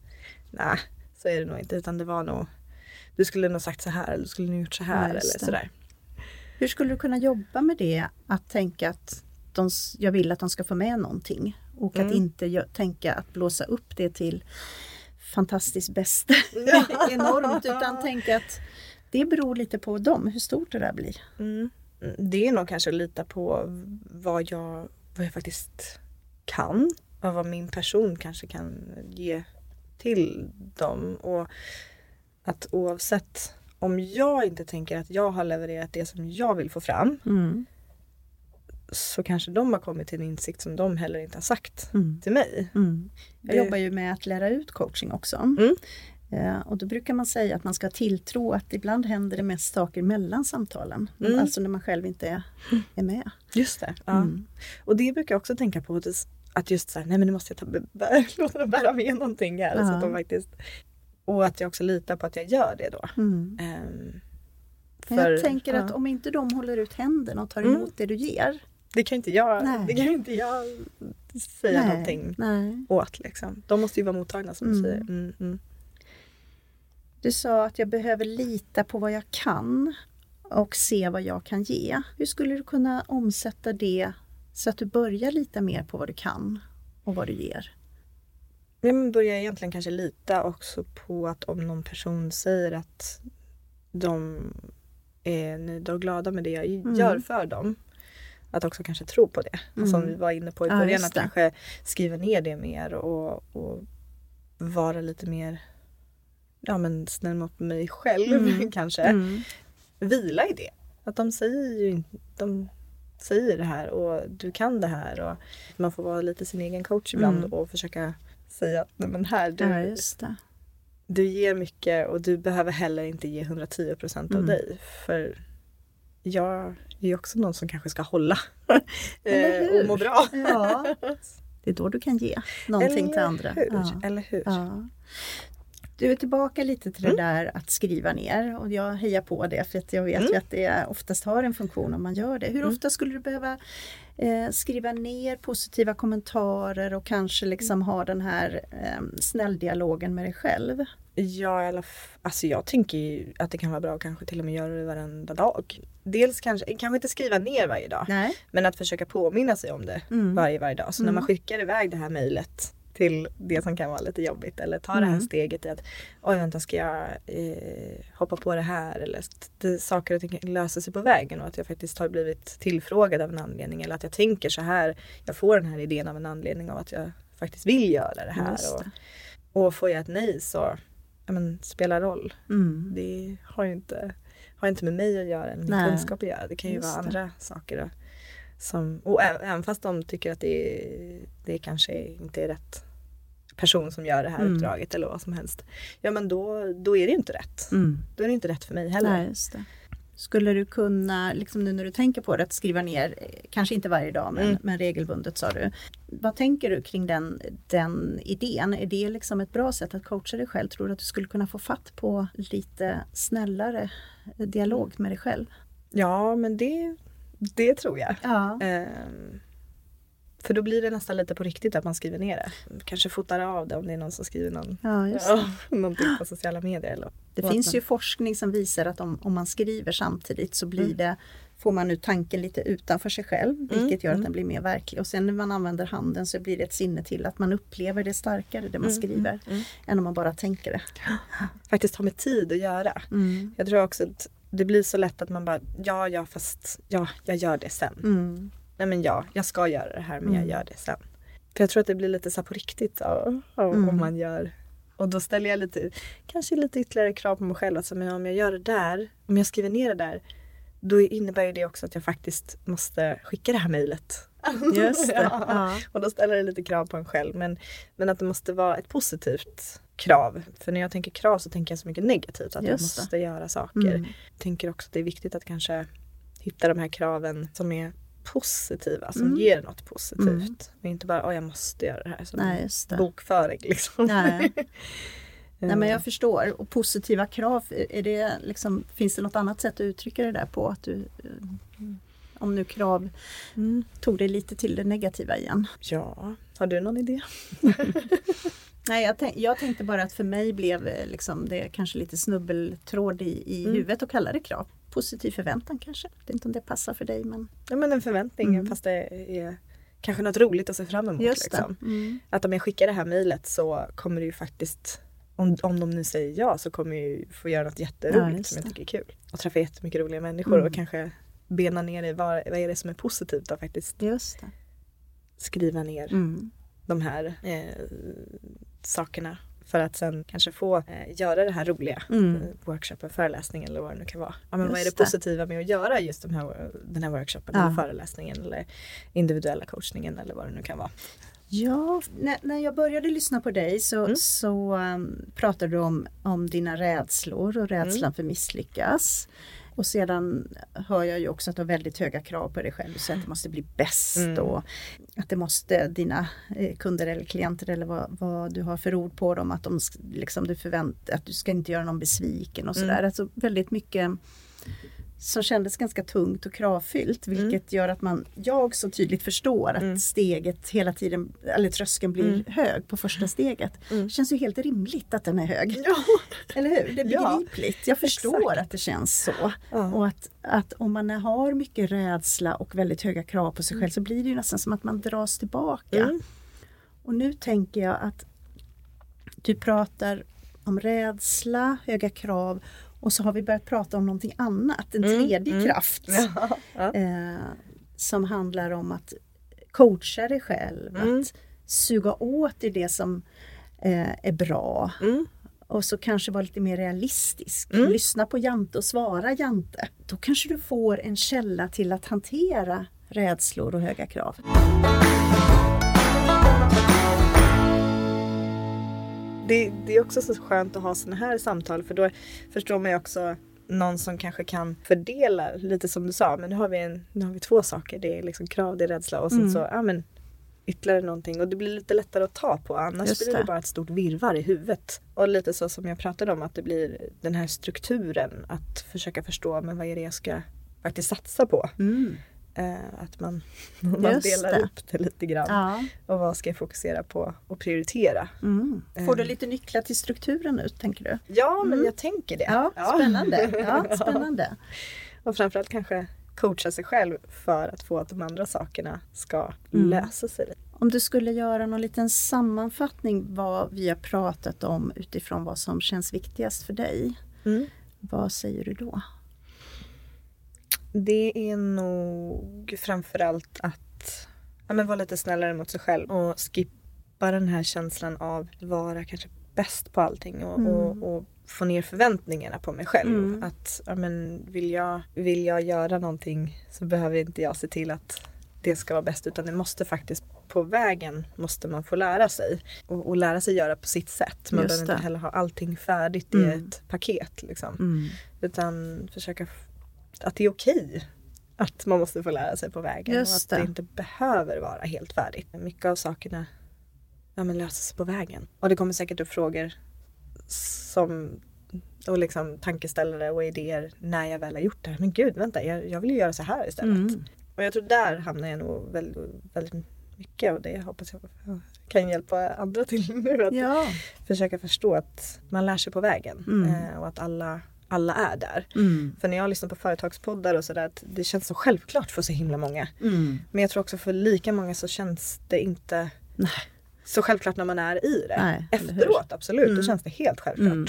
nej så är det nog inte utan det var nog du skulle nog sagt så här eller du skulle nog gjort så här Ja, eller sådär. Hur skulle du kunna jobba med det? Att tänka att de, jag vill att de ska få med någonting. Och att Mm. inte gö- tänka att blåsa upp det till fantastiskt bäst Ja. enormt. Utan tänka att det beror lite på dem, hur stort det där blir. Mm. Det är nog kanske att lita på vad jag, vad jag faktiskt kan och vad min person kanske kan ge till dem. Och att oavsett om jag inte tänker att jag har levererat det som jag vill få fram så kanske de har kommit till en insikt som de heller inte har sagt Mm. till mig. Mm. Jag Det- jobbar ju med att lära ut coaching också. Mm. Eh, och då brukar man säga att man ska tilltro att ibland händer det mest saker mellan samtalen. Mm. Alltså när man själv inte är, med. Just det. Ja. Mm. Och det brukar jag också tänka på. att- just så här, nej men nu måste jag ta, bä, låta dem bära med någonting här. Så Ja. att de faktiskt, och att jag också litar på att jag gör det då. Mm. Men för- jag tänker att ja. om inte de håller ut händerna och tar Mm. emot det du ger. Det kan inte jag, Nej. det kan inte jag säga någonting nej. åt. Liksom. De måste ju vara mottagna som Mm. du säger. Mm, mm. Du sa att jag behöver lita på vad jag kan och se vad jag kan ge. Hur skulle du kunna omsätta det så att du börjar lita mer på vad du kan och vad du ger? Ja, men börjar egentligen kanske lita också på att om någon person säger att de är nöjda och glada med det jag Mm. gör för dem. Att också kanske tro på det. Och som Mm. vi var inne på i Ja, början, just att kanske skriva ner det mer och, och vara lite mer ja, men snäll mot mig själv Mm. kanske. Mm. Vila i det. Att de säger ju de säger det här och du kan det här. Och man får vara lite sin egen coach ibland Mm. och försöka säga att nej men här, du, Ja, du ger mycket och du behöver heller inte ge 110 procent av Mm. dig. För jag är också någon som kanske ska hålla Eller eh, och må bra. Ja. Det är då du kan ge någonting till andra. Hur? Ja. Eller hur? Ja. Du är tillbaka lite till det Mm. där att skriva ner och jag hejar på det för att jag vet Mm. ju att det oftast har en funktion om man gör det. Hur Mm. ofta skulle du behöva eh, skriva ner positiva kommentarer och kanske liksom ha den här eh, snälldialogen med dig själv? Ja, alla alltså jag tänker att det kan vara bra att kanske till och med göra det varenda dag. Dels kanske, kanske inte skriva ner varje dag, Nej. men att försöka påminna sig om det Mm. varje, varje dag. Så när Mm. man skickar iväg det här mejlet till det som kan vara lite jobbigt eller ta det här Mm. steget i att oj vänta ska jag eh, hoppa på det här eller det, saker och ting löser sig på vägen och att jag faktiskt har blivit tillfrågad av en anledning eller att jag tänker så här jag får den här idén av en anledning av att jag faktiskt vill göra det här Just och, det. och får jag ett nej så ja, men, spelar roll. Mm. Det har ju inte, har inte med mig att göra, eller min kunskap att göra. Det kan ju Just vara det. andra saker. Som, och även fast de tycker att det, det kanske inte är rätt person som gör det här Mm. uppdraget eller vad som helst. Ja men då, då är det ju inte rätt. Mm. Då är det inte rätt för mig heller. Nej. Skulle du kunna, liksom nu när du tänker på det, att skriva ner, eh, kanske inte varje dag men, Mm. men regelbundet sa du. Vad tänker du kring den, den idén? Är det liksom ett bra sätt att coacha dig själv? Tror du att du skulle kunna få fatt på lite snällare dialog med dig själv? Ja men det, det tror jag. Ja. Ehm, för då blir det nästan lite på riktigt att man skriver ner det. Kanske fotar av det om det är någon som skriver någon, Ja, ja, någonting på sociala medier. Eller, det finns man- ju forskning som visar att om, om man skriver samtidigt så blir Mm. det får man ut tanken lite utanför sig själv vilket gör att mm. den blir mer verklig. Och sen när man använder handen så blir det ett sinne till att man upplever det starkare det man Mm, skriver mm. än om man bara tänker det. faktiskt ha med tid att göra. Mm. Jag tror också att det blir så lätt att man bara, ja, ja, fast ja, jag gör det sen. Mm. Nej men ja, jag ska göra det här men jag Mm. gör det sen. För jag tror att det blir lite så här på riktigt ja, Mm. om man gör. Och då ställer jag lite, kanske lite ytterligare krav på mig själv. Alltså, men om jag gör det där, om jag skriver ner det där, då innebär det också att jag faktiskt måste skicka det här mejlet. Just det. ja. Ja. Och då ställer det lite krav på en själv. Men, men att det måste vara ett positivt krav. För när jag tänker krav så tänker jag så mycket negativt. Att jag Just det. måste göra saker. Mm. Jag tänker också att det är viktigt att kanske hitta de här kraven som är positiva, som Mm. ger något positivt. Mm. Och inte bara, åh jag måste göra det här som Nej, det. bokföring liksom. Nej. Nej men Eh, jag förstår. Och positiva krav, är det liksom, finns det något annat sätt att uttrycka det där på? Att du, eh, om nu krav mm. tog dig lite till det negativa igen. Ja, har du någon idé? Nej, jag, tänk, jag tänkte bara att för mig blev eh, liksom det kanske lite snubbeltråd i, i Mm. huvudet att kalla det krav. Positiv förväntan kanske. Jag vet inte om det passar för dig men Ja men en förväntning Mm. fast det är kanske något roligt att se fram emot. liksom. Mm. Att om jag skickar det här mejlet så kommer det ju faktiskt om, om de nu säger ja så kommer jag ju få göra något Ja, jätteroligt just som jag tycker är kul. Och träffa jättemycket roliga människor Mm. och kanske bena ner i vad, vad är det som är positivt och faktiskt Just det. skriva ner Mm. de här eh, sakerna. För att sen kanske få eh, göra det här roliga. Mm. eh, Workshopen, föreläsningen eller vad det nu kan vara. Ja, men vad är det det. positiva med att göra just de här, den här workshopen Ja. eller föreläsningen eller individuella coachningen eller vad det nu kan vara. Ja, när, när jag började lyssna på dig så, Mm. så um, pratade du om, om dina rädslor och rädslan Mm. för misslyckas. Och sedan hör jag ju också att du har väldigt höga krav på dig själv. Så att det måste bli bäst Mm. och att det måste dina eh, kunder eller klienter eller vad, vad du har för ord på dem att de liksom du förväntar att du ska inte göra någon besviken och sådär. Mm. Alltså väldigt mycket som kändes ganska tungt och kravfyllt vilket gör att man, jag så tydligt förstår att Mm. steget hela tiden, eller tröskeln blir Mm. hög på första steget. Mm. Det känns ju helt rimligt att den är hög. Ja. Eller hur? Det är Ja. begripligt. Jag förstår att det känns så. Ja. Och att, att om man har mycket rädsla och väldigt höga krav på sig själv så blir det ju nästan som att man dras tillbaka. Mm. Och nu tänker jag att du pratar om rädsla, höga krav och så har vi börjat prata om någonting annat, en Mm, tredje mm. kraft. Ja. Ja. Eh, som handlar om att coacha dig själv, Mm. att suga åt i det som eh, är bra Mm. och så kanske vara lite mer realistisk. Mm. Lyssna på Jante och svara Jante. Då kanske du får en källa till att hantera rädslor och höga krav. Det, det är också så skönt att ha såna här samtal för då förstår man ju också någon som kanske kan fördela lite som du sa men nu har vi, en, nu har vi två saker. Det är liksom krav, det är rädsla och sen Mm. så ja, men, ytterligare någonting och det blir lite lättare att ta på annars Just blir det det. bara ett stort virrvar i huvudet. Och lite så som jag pratade om att det blir den här strukturen att försöka förstå men vad är det jag ska faktiskt satsa på. Mm. Eh, att man, man delar det. upp det lite grann. Ja. Och vad ska jag fokusera på och prioritera. Mm. Får du Eh. lite nycklar till strukturen nu tänker du? Ja men Mm. jag tänker det. Ja, spännande. Ja, spännande. Och framförallt kanske coacha sig själv för att få att de andra sakerna ska Mm. lösa sig. Om du skulle göra någon liten sammanfattning vad vi har pratat om utifrån vad som känns viktigast för dig. Mm. Vad säger du då? Det är nog framförallt att ja, men vara lite snällare mot sig själv och skippa den här känslan av att vara kanske bäst på allting och, Mm. och, och få ner förväntningarna på mig själv. Mm. Att ja, men vill, jag, vill jag göra någonting så behöver inte jag se till att det ska vara bäst utan det måste faktiskt på vägen måste man få lära sig. Och, och lära sig göra på sitt sätt. Man Just behöver inte det. heller ha allting färdigt i Mm. ett paket. Liksom. Mm. Utan försöka att det är okej att man måste få lära sig på vägen Just och att det. det inte behöver vara helt färdigt. Mycket av sakerna ja, men löser sig på vägen. Och det kommer säkert upp frågor som och liksom tankeställare och idéer när jag väl har gjort det här. Men gud, vänta, jag, jag vill ju göra så här istället. Mm. Och jag tror där hamnar jag nog väldigt, väldigt mycket och det hoppas jag kan hjälpa andra till nu. Att Ja. försöka förstå att man lär sig på vägen Mm. eh, och att alla, alla är där. Mm. För när jag lyssnar på företagspoddar och sådär det känns så självklart för så himla många. Mm. Men jag tror också för lika många så känns det inte Nej. så självklart när man är i det. Nej? Efteråt absolut, Mm. då känns det helt självklart. Mm.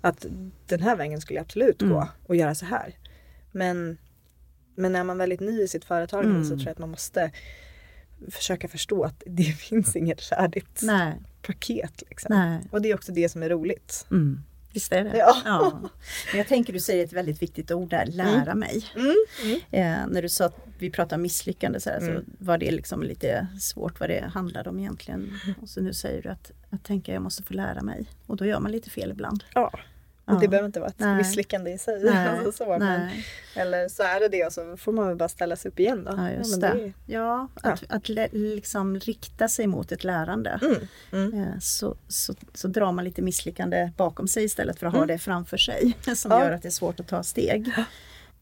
Att den här vägen skulle jag absolut Mm. gå och göra så här. Men, men när man är väldigt ny i sitt företagande Mm. så tror jag att man måste försöka förstå att det finns inget färdigt Nej. paket. Liksom. Och det är också det som är roligt. Mm. Visst är det? Ja. Men jag tänker du säger ett väldigt viktigt ord där, lära mig. Mm. Mm. Eh, när du sa att vi pratar om misslyckande så, här, Mm. så var det liksom lite svårt vad det handlade om egentligen. Och så nu säger du att, att tänka jag måste få lära mig. Och då gör man lite fel ibland. Ja. Och Ja. det behöver inte vara ett Nej. misslyckande i sig. Nej. Alltså så, men, eller så är det det och så får man väl bara ställa sig upp igen då. Ja, just men det. Ja, Ja. att, att liksom rikta sig mot ett lärande. Mm. Mm. Eh, Så, så, så drar man lite misslyckande bakom sig istället för att ha Mm. det framför sig. Som Ja. gör att det är svårt att ta steg.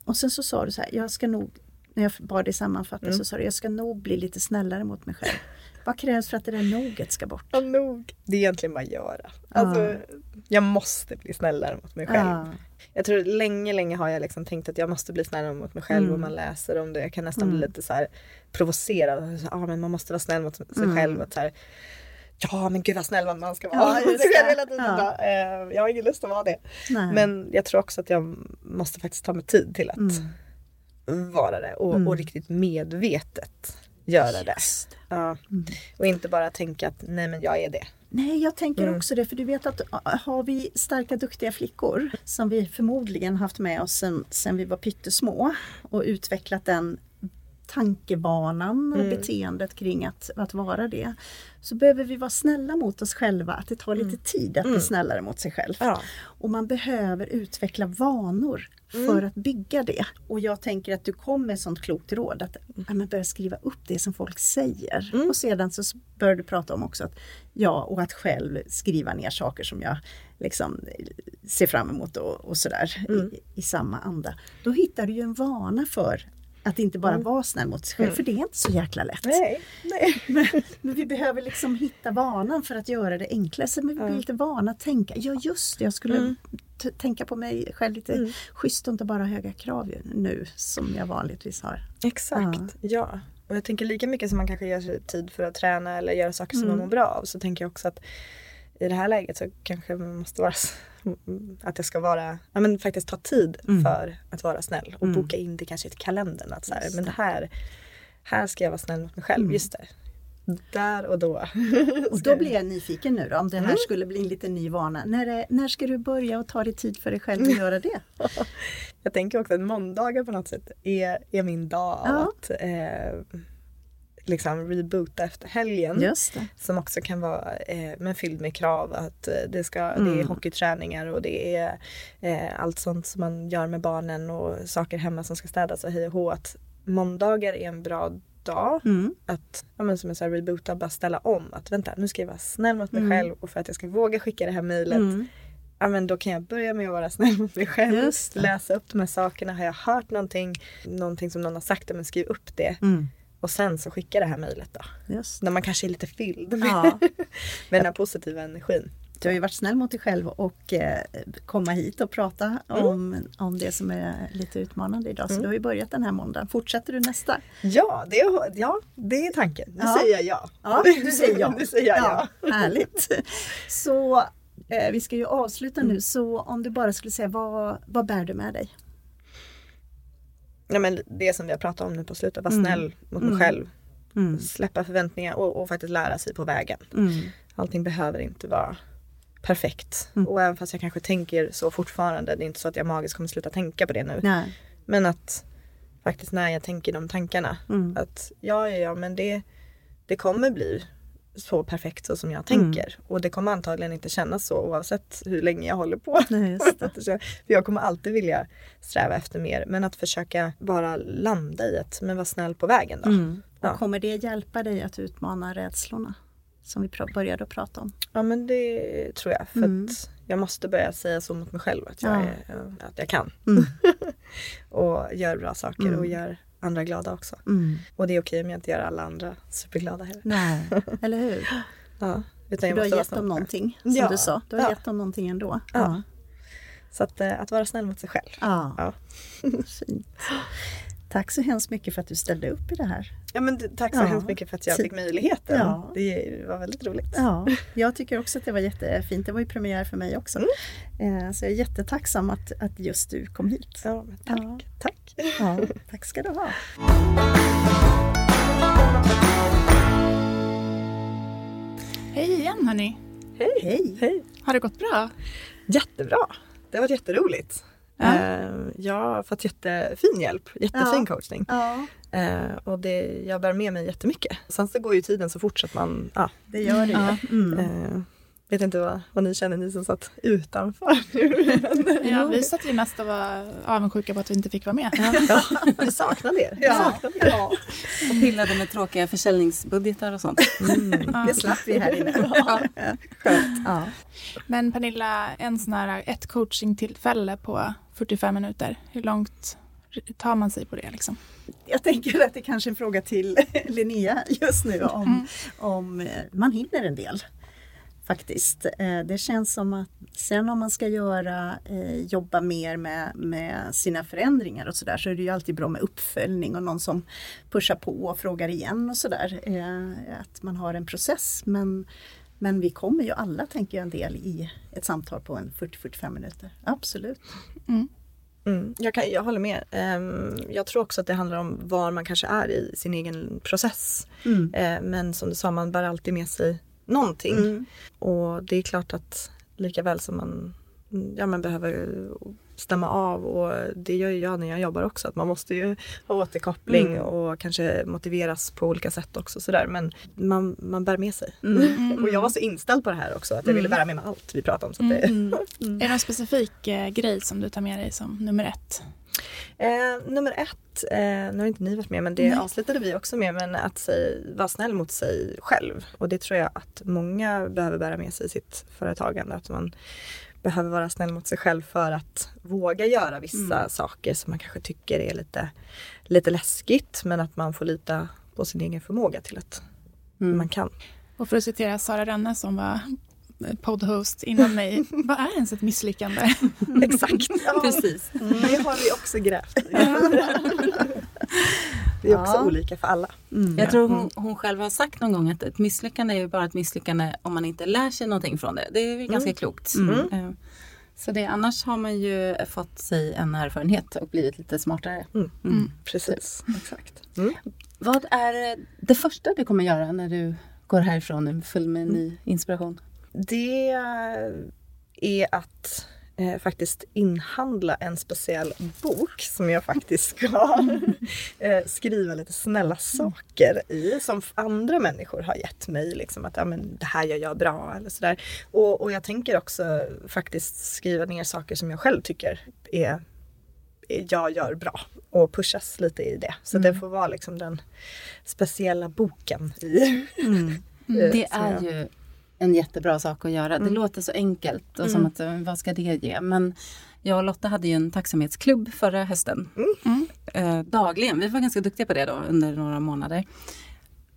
Och sen så sa du så här, jag ska nog, när jag bad dig sammanfatta Mm. så sa du, jag ska nog bli lite snällare mot mig själv. Vad krävs för att det där noget ska bort? Ja, nog. Det är egentligen bara att göra. Alltså, Jag måste bli snällare mot mig själv. Ja. Jag tror länge, länge har jag liksom tänkt att jag måste bli snällare mot mig själv Mm. och man läser om det. Jag kan nästan bli Mm. lite så här provocerad. Så, ah, men man måste vara snäll mot sig Mm. själv. Och så här, ja men gud vad snäll man ska vara. Ja, Ja. eh, jag har ingen lust att vara det. Nej. Men jag tror också att jag måste faktiskt ta mig tid till att Mm. vara det och, Mm. och riktigt medvetet göra det. Ja. Mm. Och inte bara tänka att nej men jag är det. Nej, jag tänker Mm. också det, för du vet att har vi starka duktiga flickor som vi förmodligen haft med oss sen, sen vi var pyttesmå och utvecklat den tankebanan och Mm. beteendet kring att, att vara det. Så behöver vi vara snälla mot oss själva, att det tar lite tid att bli Mm. snällare mot sig själv. Ja. Och man behöver utveckla vanor Mm. för att bygga det. Och jag tänker att du kom med ett sånt klokt råd att ja, börja skriva upp det som folk säger. Mm. Och sedan så bör du prata om också att ja, och att själv skriva ner saker som jag liksom ser fram emot och, och sådär Mm. i, i samma anda. Då hittar du ju en vana för att inte bara Mm. vara snäll mot sig själv, Mm. för det är inte så jäkla lätt. Nej, nej. Men, men vi behöver liksom hitta vanan för att göra det enklare. Så men vi blir Ja. lite vana att tänka, ja just det, jag skulle Mm. tänka på mig själv lite Mm. schysst och inte bara höga krav nu som jag vanligtvis har. Exakt, ja. Och jag tänker lika mycket som man kanske gör sig tid för att träna eller göra saker som Mm. man mår bra av så tänker jag också att i det här läget så kanske man måste vara att det ska vara, ja men faktiskt ta tid Mm. för att vara snäll och Mm. boka in det kanske i kalendern att så här, men det. här, här ska jag vara snäll mot mig själv, Mm. just det. Där och då. Och då blir jag nyfiken nu då, om det här Mm. skulle bli en liten ny vana. När, är- när ska du börja och ta dig tid för dig själv att göra det? Jag tänker också att måndagar på något sätt är, är min dag Ja. att eh, liksom reboota efter helgen. Som också kan vara eh, men fylld med krav. Att eh, det, ska, det är Mm. hockeyträningar och det är eh, allt sånt som man gör med barnen och saker hemma som ska städas och hej och hå. Att måndagar är en bra dag. Mm. Att, ja, men som jag sa, reboota, bara ställa om. Att vänta, nu ska jag vara snäll mot mig Mm. själv och för att jag ska våga skicka det här mejlet. Mm. Ja men då kan jag börja med att vara snäll mot mig själv. Läsa upp de här sakerna. Har jag hört någonting, någonting som någon har sagt, ja, men skriv upp det. Mm. Och sen så skicka det här mejlet då. Just. När man kanske är lite fylld med, Ja. med den här positiva energin. Du har ju varit snäll mot dig själv och eh, komma hit och prata om, om det som är lite utmanande idag. Så Mm. du har ju börjat den här måndagen. Fortsätter du nästa? Ja, det är, ja, det är tanken. Nu Ja. säger jag ja. Ja, du säger ja. nu säger jag ja. Härligt. Så eh, vi ska ju avsluta nu, så om du bara skulle säga vad, vad bär du med dig? Ja. men det som vi har pratat om nu på slutet, vara Mm. snäll mot mig Mm. själv. Mm. Släppa förväntningar och, och faktiskt lära sig på vägen. Mm. Allting behöver inte vara perfekt. Och även fast jag kanske tänker så fortfarande, det är inte så att jag magiskt kommer sluta tänka på det nu. Nej. Men att faktiskt när jag tänker de tankarna, att ja, ja, ja, men det, det kommer bli så perfekt så som jag Mm. tänker. Och det kommer antagligen inte kännas så oavsett hur länge jag håller på. Nej. För jag kommer alltid vilja sträva efter mer. Men att försöka bara landa i ett, men vara snäll på vägen då. Mm. Och Ja. kommer det hjälpa dig att utmana rädslorna? Som vi började att prata om. Ja men det tror jag. För Mm. att jag måste börja säga så mot mig själv att jag, Ja. är, att jag kan. Mm. och gör bra saker Mm. och gör andra glada också. Mm. Och det är okej om jag inte gör alla andra superglada heller. Nej, eller hur? Ja, utan jag du har gett dem någonting, som Ja, du sa. Du har ja. gett dem någonting ändå. Ja. Så att, eh, att vara snäll mot sig själv. Ja. Ja. Fint. Tack så hemskt mycket för att du ställde upp i det här. Ja men tack så Ja. hemskt mycket för att jag fick möjligheten. Ja. Det var väldigt roligt. Ja, jag tycker också att det var jättefint. Det var ju premiär för mig också. Eh, Så jag är jättetacksam att, att just du kom hit. Ja, tack. Ja. Tack. Ja, tack ska du ha. Hej igen hörni! Hej! Hej. Har det gått bra? Jättebra. Det har varit jätteroligt. Ja. Eh, Jag har fått jättefin hjälp, jättefin Ja. coachning. Ja, Eh, och det, jag bär med mig jättemycket. Sen så går ju tiden så fort så att man, ja, det gör det. Ja. Mm. eh, vet inte vad, vad ni känner, ni som satt utanför. Ja, vi satt ju mest och var avundsjuka på att vi inte fick vara med. ja, vi saknade er. Ja. saknade er. Ja, Och pillade med tråkiga försäljningsbudgetar och sånt. Mm. det slapp vi här inne. Skönt. Ja. Men Pernilla, en sån här, ett coachingtillfälle på 45 minuter, hur långt tar man sig på det liksom? Jag tänker att det kanske är en fråga till Linnea just nu om, Mm. om eh, man hinner en del. Faktiskt. Eh, Det känns som att sen om man ska göra, eh, jobba mer med, med sina förändringar och sådär så är det ju alltid bra med uppföljning och någon som pushar på och frågar igen och sådär. Att man har en process. Men, men vi kommer ju alla, tänker jag, en del i ett samtal på en 40-45 minuter. Absolut. Mm, jag, kan, jag håller med. Ehm, jag tror också att det handlar om var man kanske är i sin egen process. Mm. Eh, men som du sa, man bär alltid med sig någonting. Mm. Och det är klart att lika väl som man, ja, man behöver stämma av och det gör ju jag när jag jobbar också. Att man måste ju ha återkoppling Mm. och kanske motiveras på olika sätt också. Sådär. Men man, man bär med sig. Mm. Och jag var så inställd på det här också att jag ville bära med mig allt vi pratade om. Så att det, Mm. Är det någon specifik eh, grej som du tar med dig som nummer ett? Eh, nummer ett, eh, nu har inte ni varit med men det Nej. avslutade vi också med, men att sig, vara snäll mot sig själv. Och det tror jag att många behöver bära med sig i sitt företagande. Att man behöver vara snäll mot sig själv för att våga göra vissa Mm. saker som man kanske tycker är lite, lite läskigt. Men att man får lita på sin egen förmåga till att Mm. man kan. Och för att citera Sara Rönne som var poddhost innan mig, vad är ens ett misslyckande? Exakt, ja, Precis. det har vi också grävt. Det är också Ja. olika för alla. Mm. Jag tror hon, hon själv har sagt någon gång att ett misslyckande är ju bara ett misslyckande om man inte lär sig någonting från det. Det är väl ganska klokt. Mm. Eh, Så det, annars har man ju fått sig en erfarenhet och blivit lite smartare. Mm. Precis, exakt. Mm. Vad är det första du kommer göra när du går härifrån full med ny inspiration? Det är att eh, faktiskt inhandla en speciell bok som jag faktiskt ska eh, skriva lite snälla saker i som andra människor har gett mig. Liksom, att ja, men, det här gör jag bra eller sådär. Och, och jag tänker också faktiskt skriva ner saker som jag själv tycker är jag gör bra och pushas lite i det. Så Mm. det får vara liksom den speciella boken i. Mm. eh, Det är jag- ju en jättebra sak att göra. Det Mm. låter så enkelt och som att eh, vad ska det ge? Men jag och Lotta hade ju en tacksamhetsklubb förra hösten. Mm. Eh, dagligen. Vi var ganska duktiga på det då under några månader.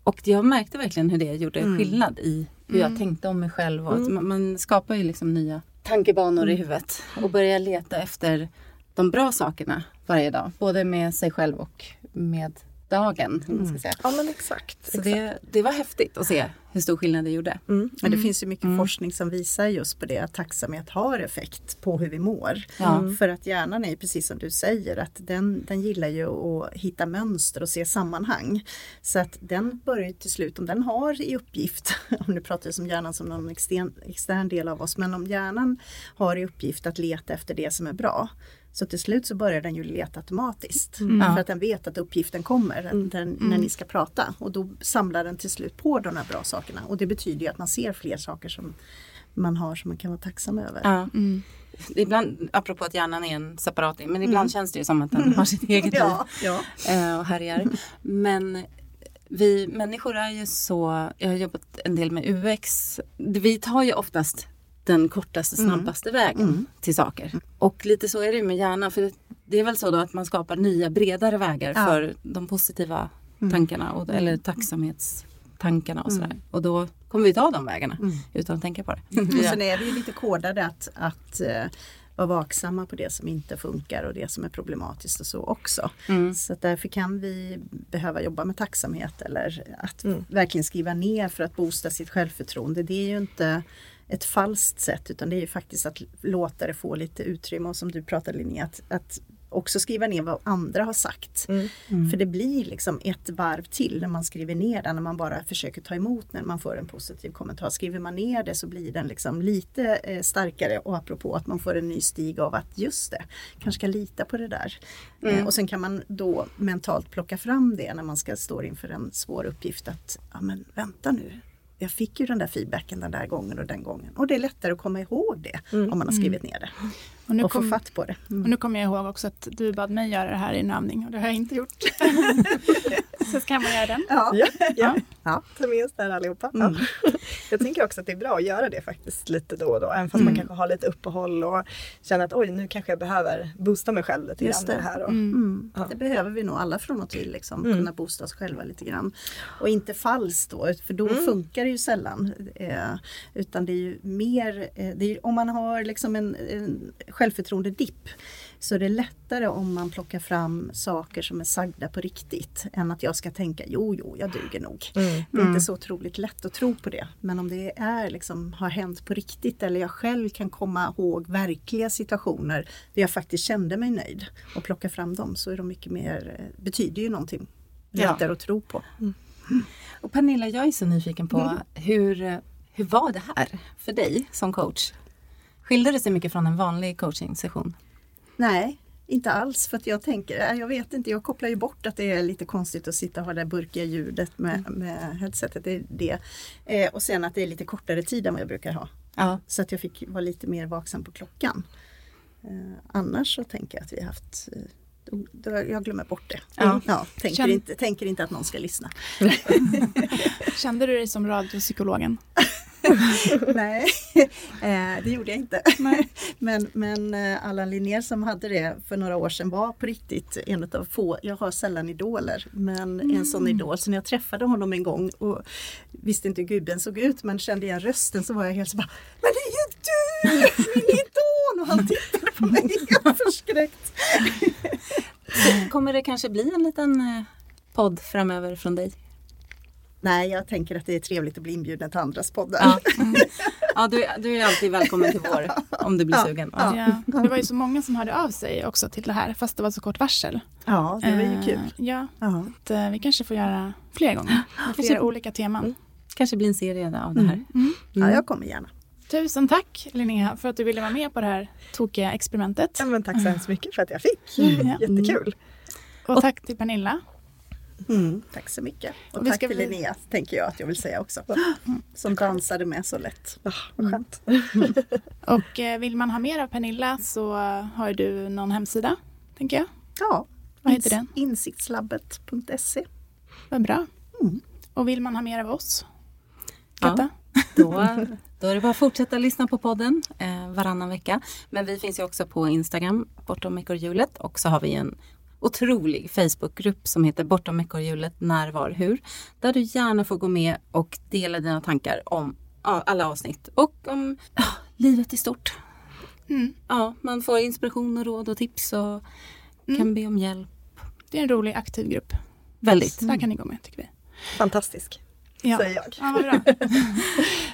Och jag märkte verkligen hur det gjorde Mm. skillnad i hur jag tänkte om mig själv. Och att man, man skapar ju liksom nya tankebanor i huvudet och börjar leta efter de bra sakerna varje dag. Både med sig själv och med dagen. om man ska säga. Ja men exakt. Så det, det var häftigt att se hur stor skillnad det gjorde. Mm. Men det finns ju mycket forskning som visar just på det att tacksamhet har effekt på hur vi mår. Ja. För att hjärnan är precis som du säger att den, den gillar ju att hitta mönster och se sammanhang. Så att den börjar till slut, om den har i uppgift, om nu pratar jag som hjärnan som någon extern, extern del av oss, men om hjärnan har i uppgift att leta efter det som är bra. Så till slut så börjar den ju leta automatiskt. Ja. För att den vet att uppgiften kommer den, när ni ska prata. Och då samlar den till slut på de här bra sakerna. Och det betyder ju att man ser fler saker som man har som man kan vara tacksam över. Ja. Ibland, apropå att hjärnan är en separating, men ibland känns det ju som att den har sitt eget liv Ja, ja. eh, och härjar. Men vi människor är ju så, jag har jobbat en del med UX, vi tar ju oftast den kortaste, snabbaste vägen till saker. Och lite så är det ju med hjärnan, för det är väl så då att man skapar nya bredare vägar Ja. för de positiva tankarna, och, eller tacksamhetstankarna och sådär. Och då kommer vi ta de vägarna utan att tänka på det. Och sen är vi ju lite kodade att, att eh, vara vaksamma på det som inte funkar och det som är problematiskt och så också. Mm. Så därför kan vi behöva jobba med tacksamhet eller att Mm. verkligen skriva ner för att boosta sitt självförtroende. Det är ju inte ett falskt sätt utan det är ju faktiskt att låta det få lite utrymme och som du pratade Linnea, att, att också skriva ner vad andra har sagt. Mm. För det blir liksom ett varv till när man skriver ner det, när man bara försöker ta emot när man får en positiv kommentar. Skriver man ner det så blir den liksom lite eh, starkare och apropå att man får en ny stig av att just det, kanske ska lita på det där. Eh, och sen kan man då mentalt plocka fram det när man ska stå inför en svår uppgift att, ja men vänta nu, jag fick ju den där feedbacken den där gången och den gången. Och det är lättare att komma ihåg det om man har skrivit ner det Och nu, och få kom, fatt på det. och nu kommer jag ihåg också att du bad mig göra det här i en övning och det har jag inte gjort. Så ska man göra den. Ja. Ja, ja. Ja. ta med oss där allihopa. Mm. Ja. Jag tänker också att det är bra att göra det faktiskt lite då och då. Även fast man kanske har lite uppehåll och känner att oj nu kanske jag behöver boosta mig själv lite Just grann i det. det här. Och, Mm. Ja. Det behöver vi nog alla från och till, liksom, Mm. kunna boosta oss själva lite grann. Och inte falskt då, för då Mm. funkar det ju sällan. Eh, utan det är ju mer, eh, det är, om man har liksom en, en självförtroende-dipp så är det lättare om man plockar fram saker som är sagda på riktigt än att jag ska tänka jo, jo, jag duger nog. Mm. Det är inte så otroligt lätt att tro på det. Men om det är liksom, har hänt på riktigt eller jag själv kan komma ihåg verkliga situationer där jag faktiskt kände mig nöjd och plocka fram dem så är de mycket mer, eh, betyder ju någonting Ja. lättare att tro på. Och Pernilla, jag är så nyfiken på Mm. hur, hur var det här för dig som coach? Skilde det sig mycket från en vanlig coaching-session? Nej, inte alls för att jag tänker, äh, jag vet inte, jag kopplar ju bort att det är lite konstigt att sitta och ha det burkiga ljudet med, med headsetet. Det är det. Eh, och sen att det är lite kortare tid än vad jag brukar ha. Ja. Så att jag fick vara lite mer vaksam på klockan. Eh, annars så tänker jag att vi har haft eh, jag glömmer bort det. Ja. Ja, tänker, Känn- inte, tänker inte att någon ska lyssna. Kände du dig som radiopsykologen? Nej, eh, det gjorde jag inte. men men eh, Allan Linnér som hade det för några år sedan var på riktigt en av få, jag har sällan idoler, men en sån idol. Så när jag träffade honom en gång och visste inte hur gubben såg ut men kände igen rösten så var jag helt så bara Men det är ju du! Min idol! Och han tittade på mig helt förskräckt. Kommer det kanske bli en liten eh, podd framöver från dig? Nej, jag tänker att det är trevligt att bli inbjuden till andras poddar. Ja, ja du, är- du är alltid välkommen till vår om du blir Ja. sugen. Ja. Ja. Det var ju så många som hörde av sig också till det här fast det var så kort varsel. Ja, det var ju Eh, kul. Ja, Ja. att, eh, vi kanske får göra fler gånger med flera Kanske- olika teman. Kanske blir en serie av det här. ja, jag kommer gärna. Tusen tack Linnea för att du ville vara med på det här tokiga experimentet. Ja, men tack så hemskt mycket för att jag fick. Ja. Jättekul. Och tack till Pernilla. Mm, tack så mycket. Och Och vi tack ska till bli- Linnea, tänker jag att jag vill säga också. Som dansade med så lätt. Ah, vad skönt. Och eh, vill man ha mer av Pernilla så har du någon hemsida. tänker jag. Ja, Vad heter den? Insiktslabbet.se. Vad bra. Mm. Och vill man ha mer av oss? Ja. Katta? Då, då är det bara att fortsätta lyssna på podden eh, varannan vecka. Men vi finns ju också på Instagram, Bortom ekorrhjulet. Och så har vi en otrolig Facebookgrupp som heter Bortom ekorrhjulet när, var, hur. Där du gärna får gå med och dela dina tankar om alla avsnitt och om ja, livet i stort. Mm. Ja, man får inspiration och råd och tips och Mm. kan be om hjälp. Det är en rolig aktiv grupp. Väldigt. Där kan ni gå med tycker vi. Fantastisk, Ja, säger jag. ja vad bra.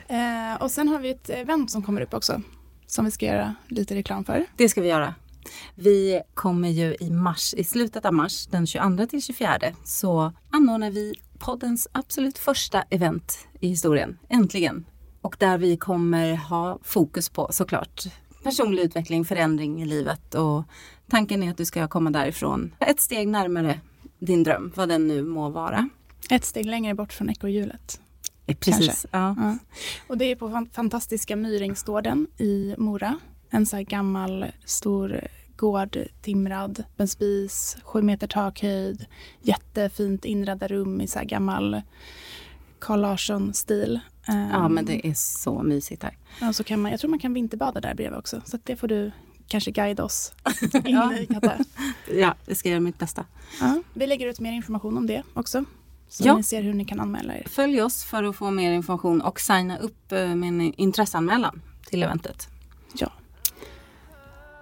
eh, och sen har vi ett event som kommer upp också. Som vi ska göra lite reklam för. Det ska vi göra. Vi kommer ju i mars, i slutet av mars, den 22 till 24, så anordnar vi poddens absolut första event i historien. Äntligen! Och där vi kommer ha fokus på såklart personlig utveckling, förändring i livet och tanken är att du ska komma därifrån ett steg närmare din dröm, vad den nu må vara. Ett steg längre bort från ekorrhjulet. Eh, Precis. Ja. Ja. Och det är på fan- fantastiska Myringsgården i Mora. En så här gammal stor gård, timrad, med spis, sju meter takhöjd, jättefint inredda rum i så här gammal Carl Larsson-sil. Ehm, ja, men det är så mysigt här. ja, så kan man, jag tror man kan vinterbada där bredvid också. Så det får du kanske guida oss in Ja. i Katta. Ja, jag ska göra mitt bästa. Ja, vi lägger ut mer information om det också. Så Ja. ni ser hur ni kan anmäla er. Följ oss för att få mer information och signa upp eh, med en intresseanmälan till eventet.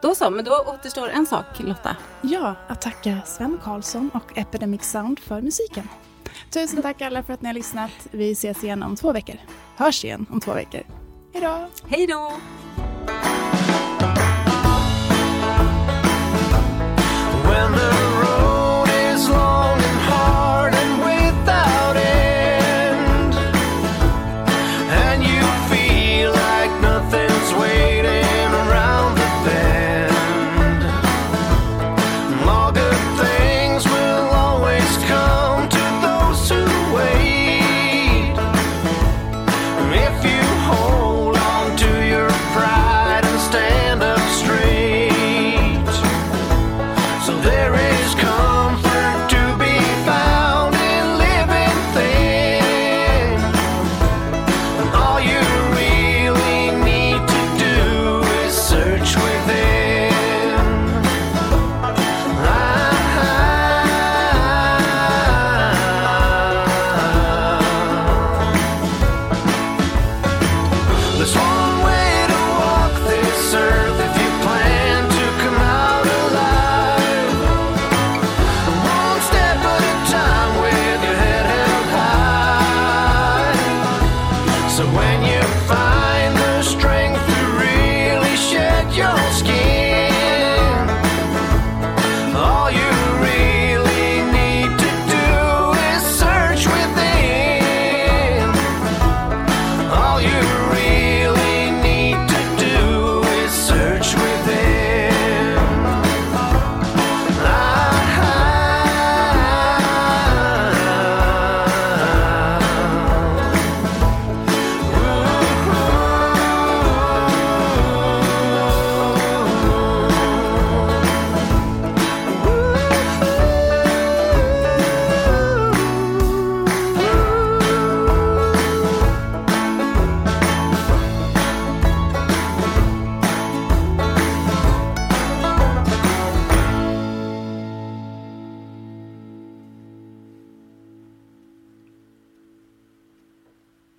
Då så, men då återstår en sak Lotta. Ja, att tacka Sven Karlsson och Epidemic Sound för musiken. Tusen tack alla för att ni har lyssnat. Vi ses igen om två veckor. Hörs igen om två veckor. Hej då! Hej då! When the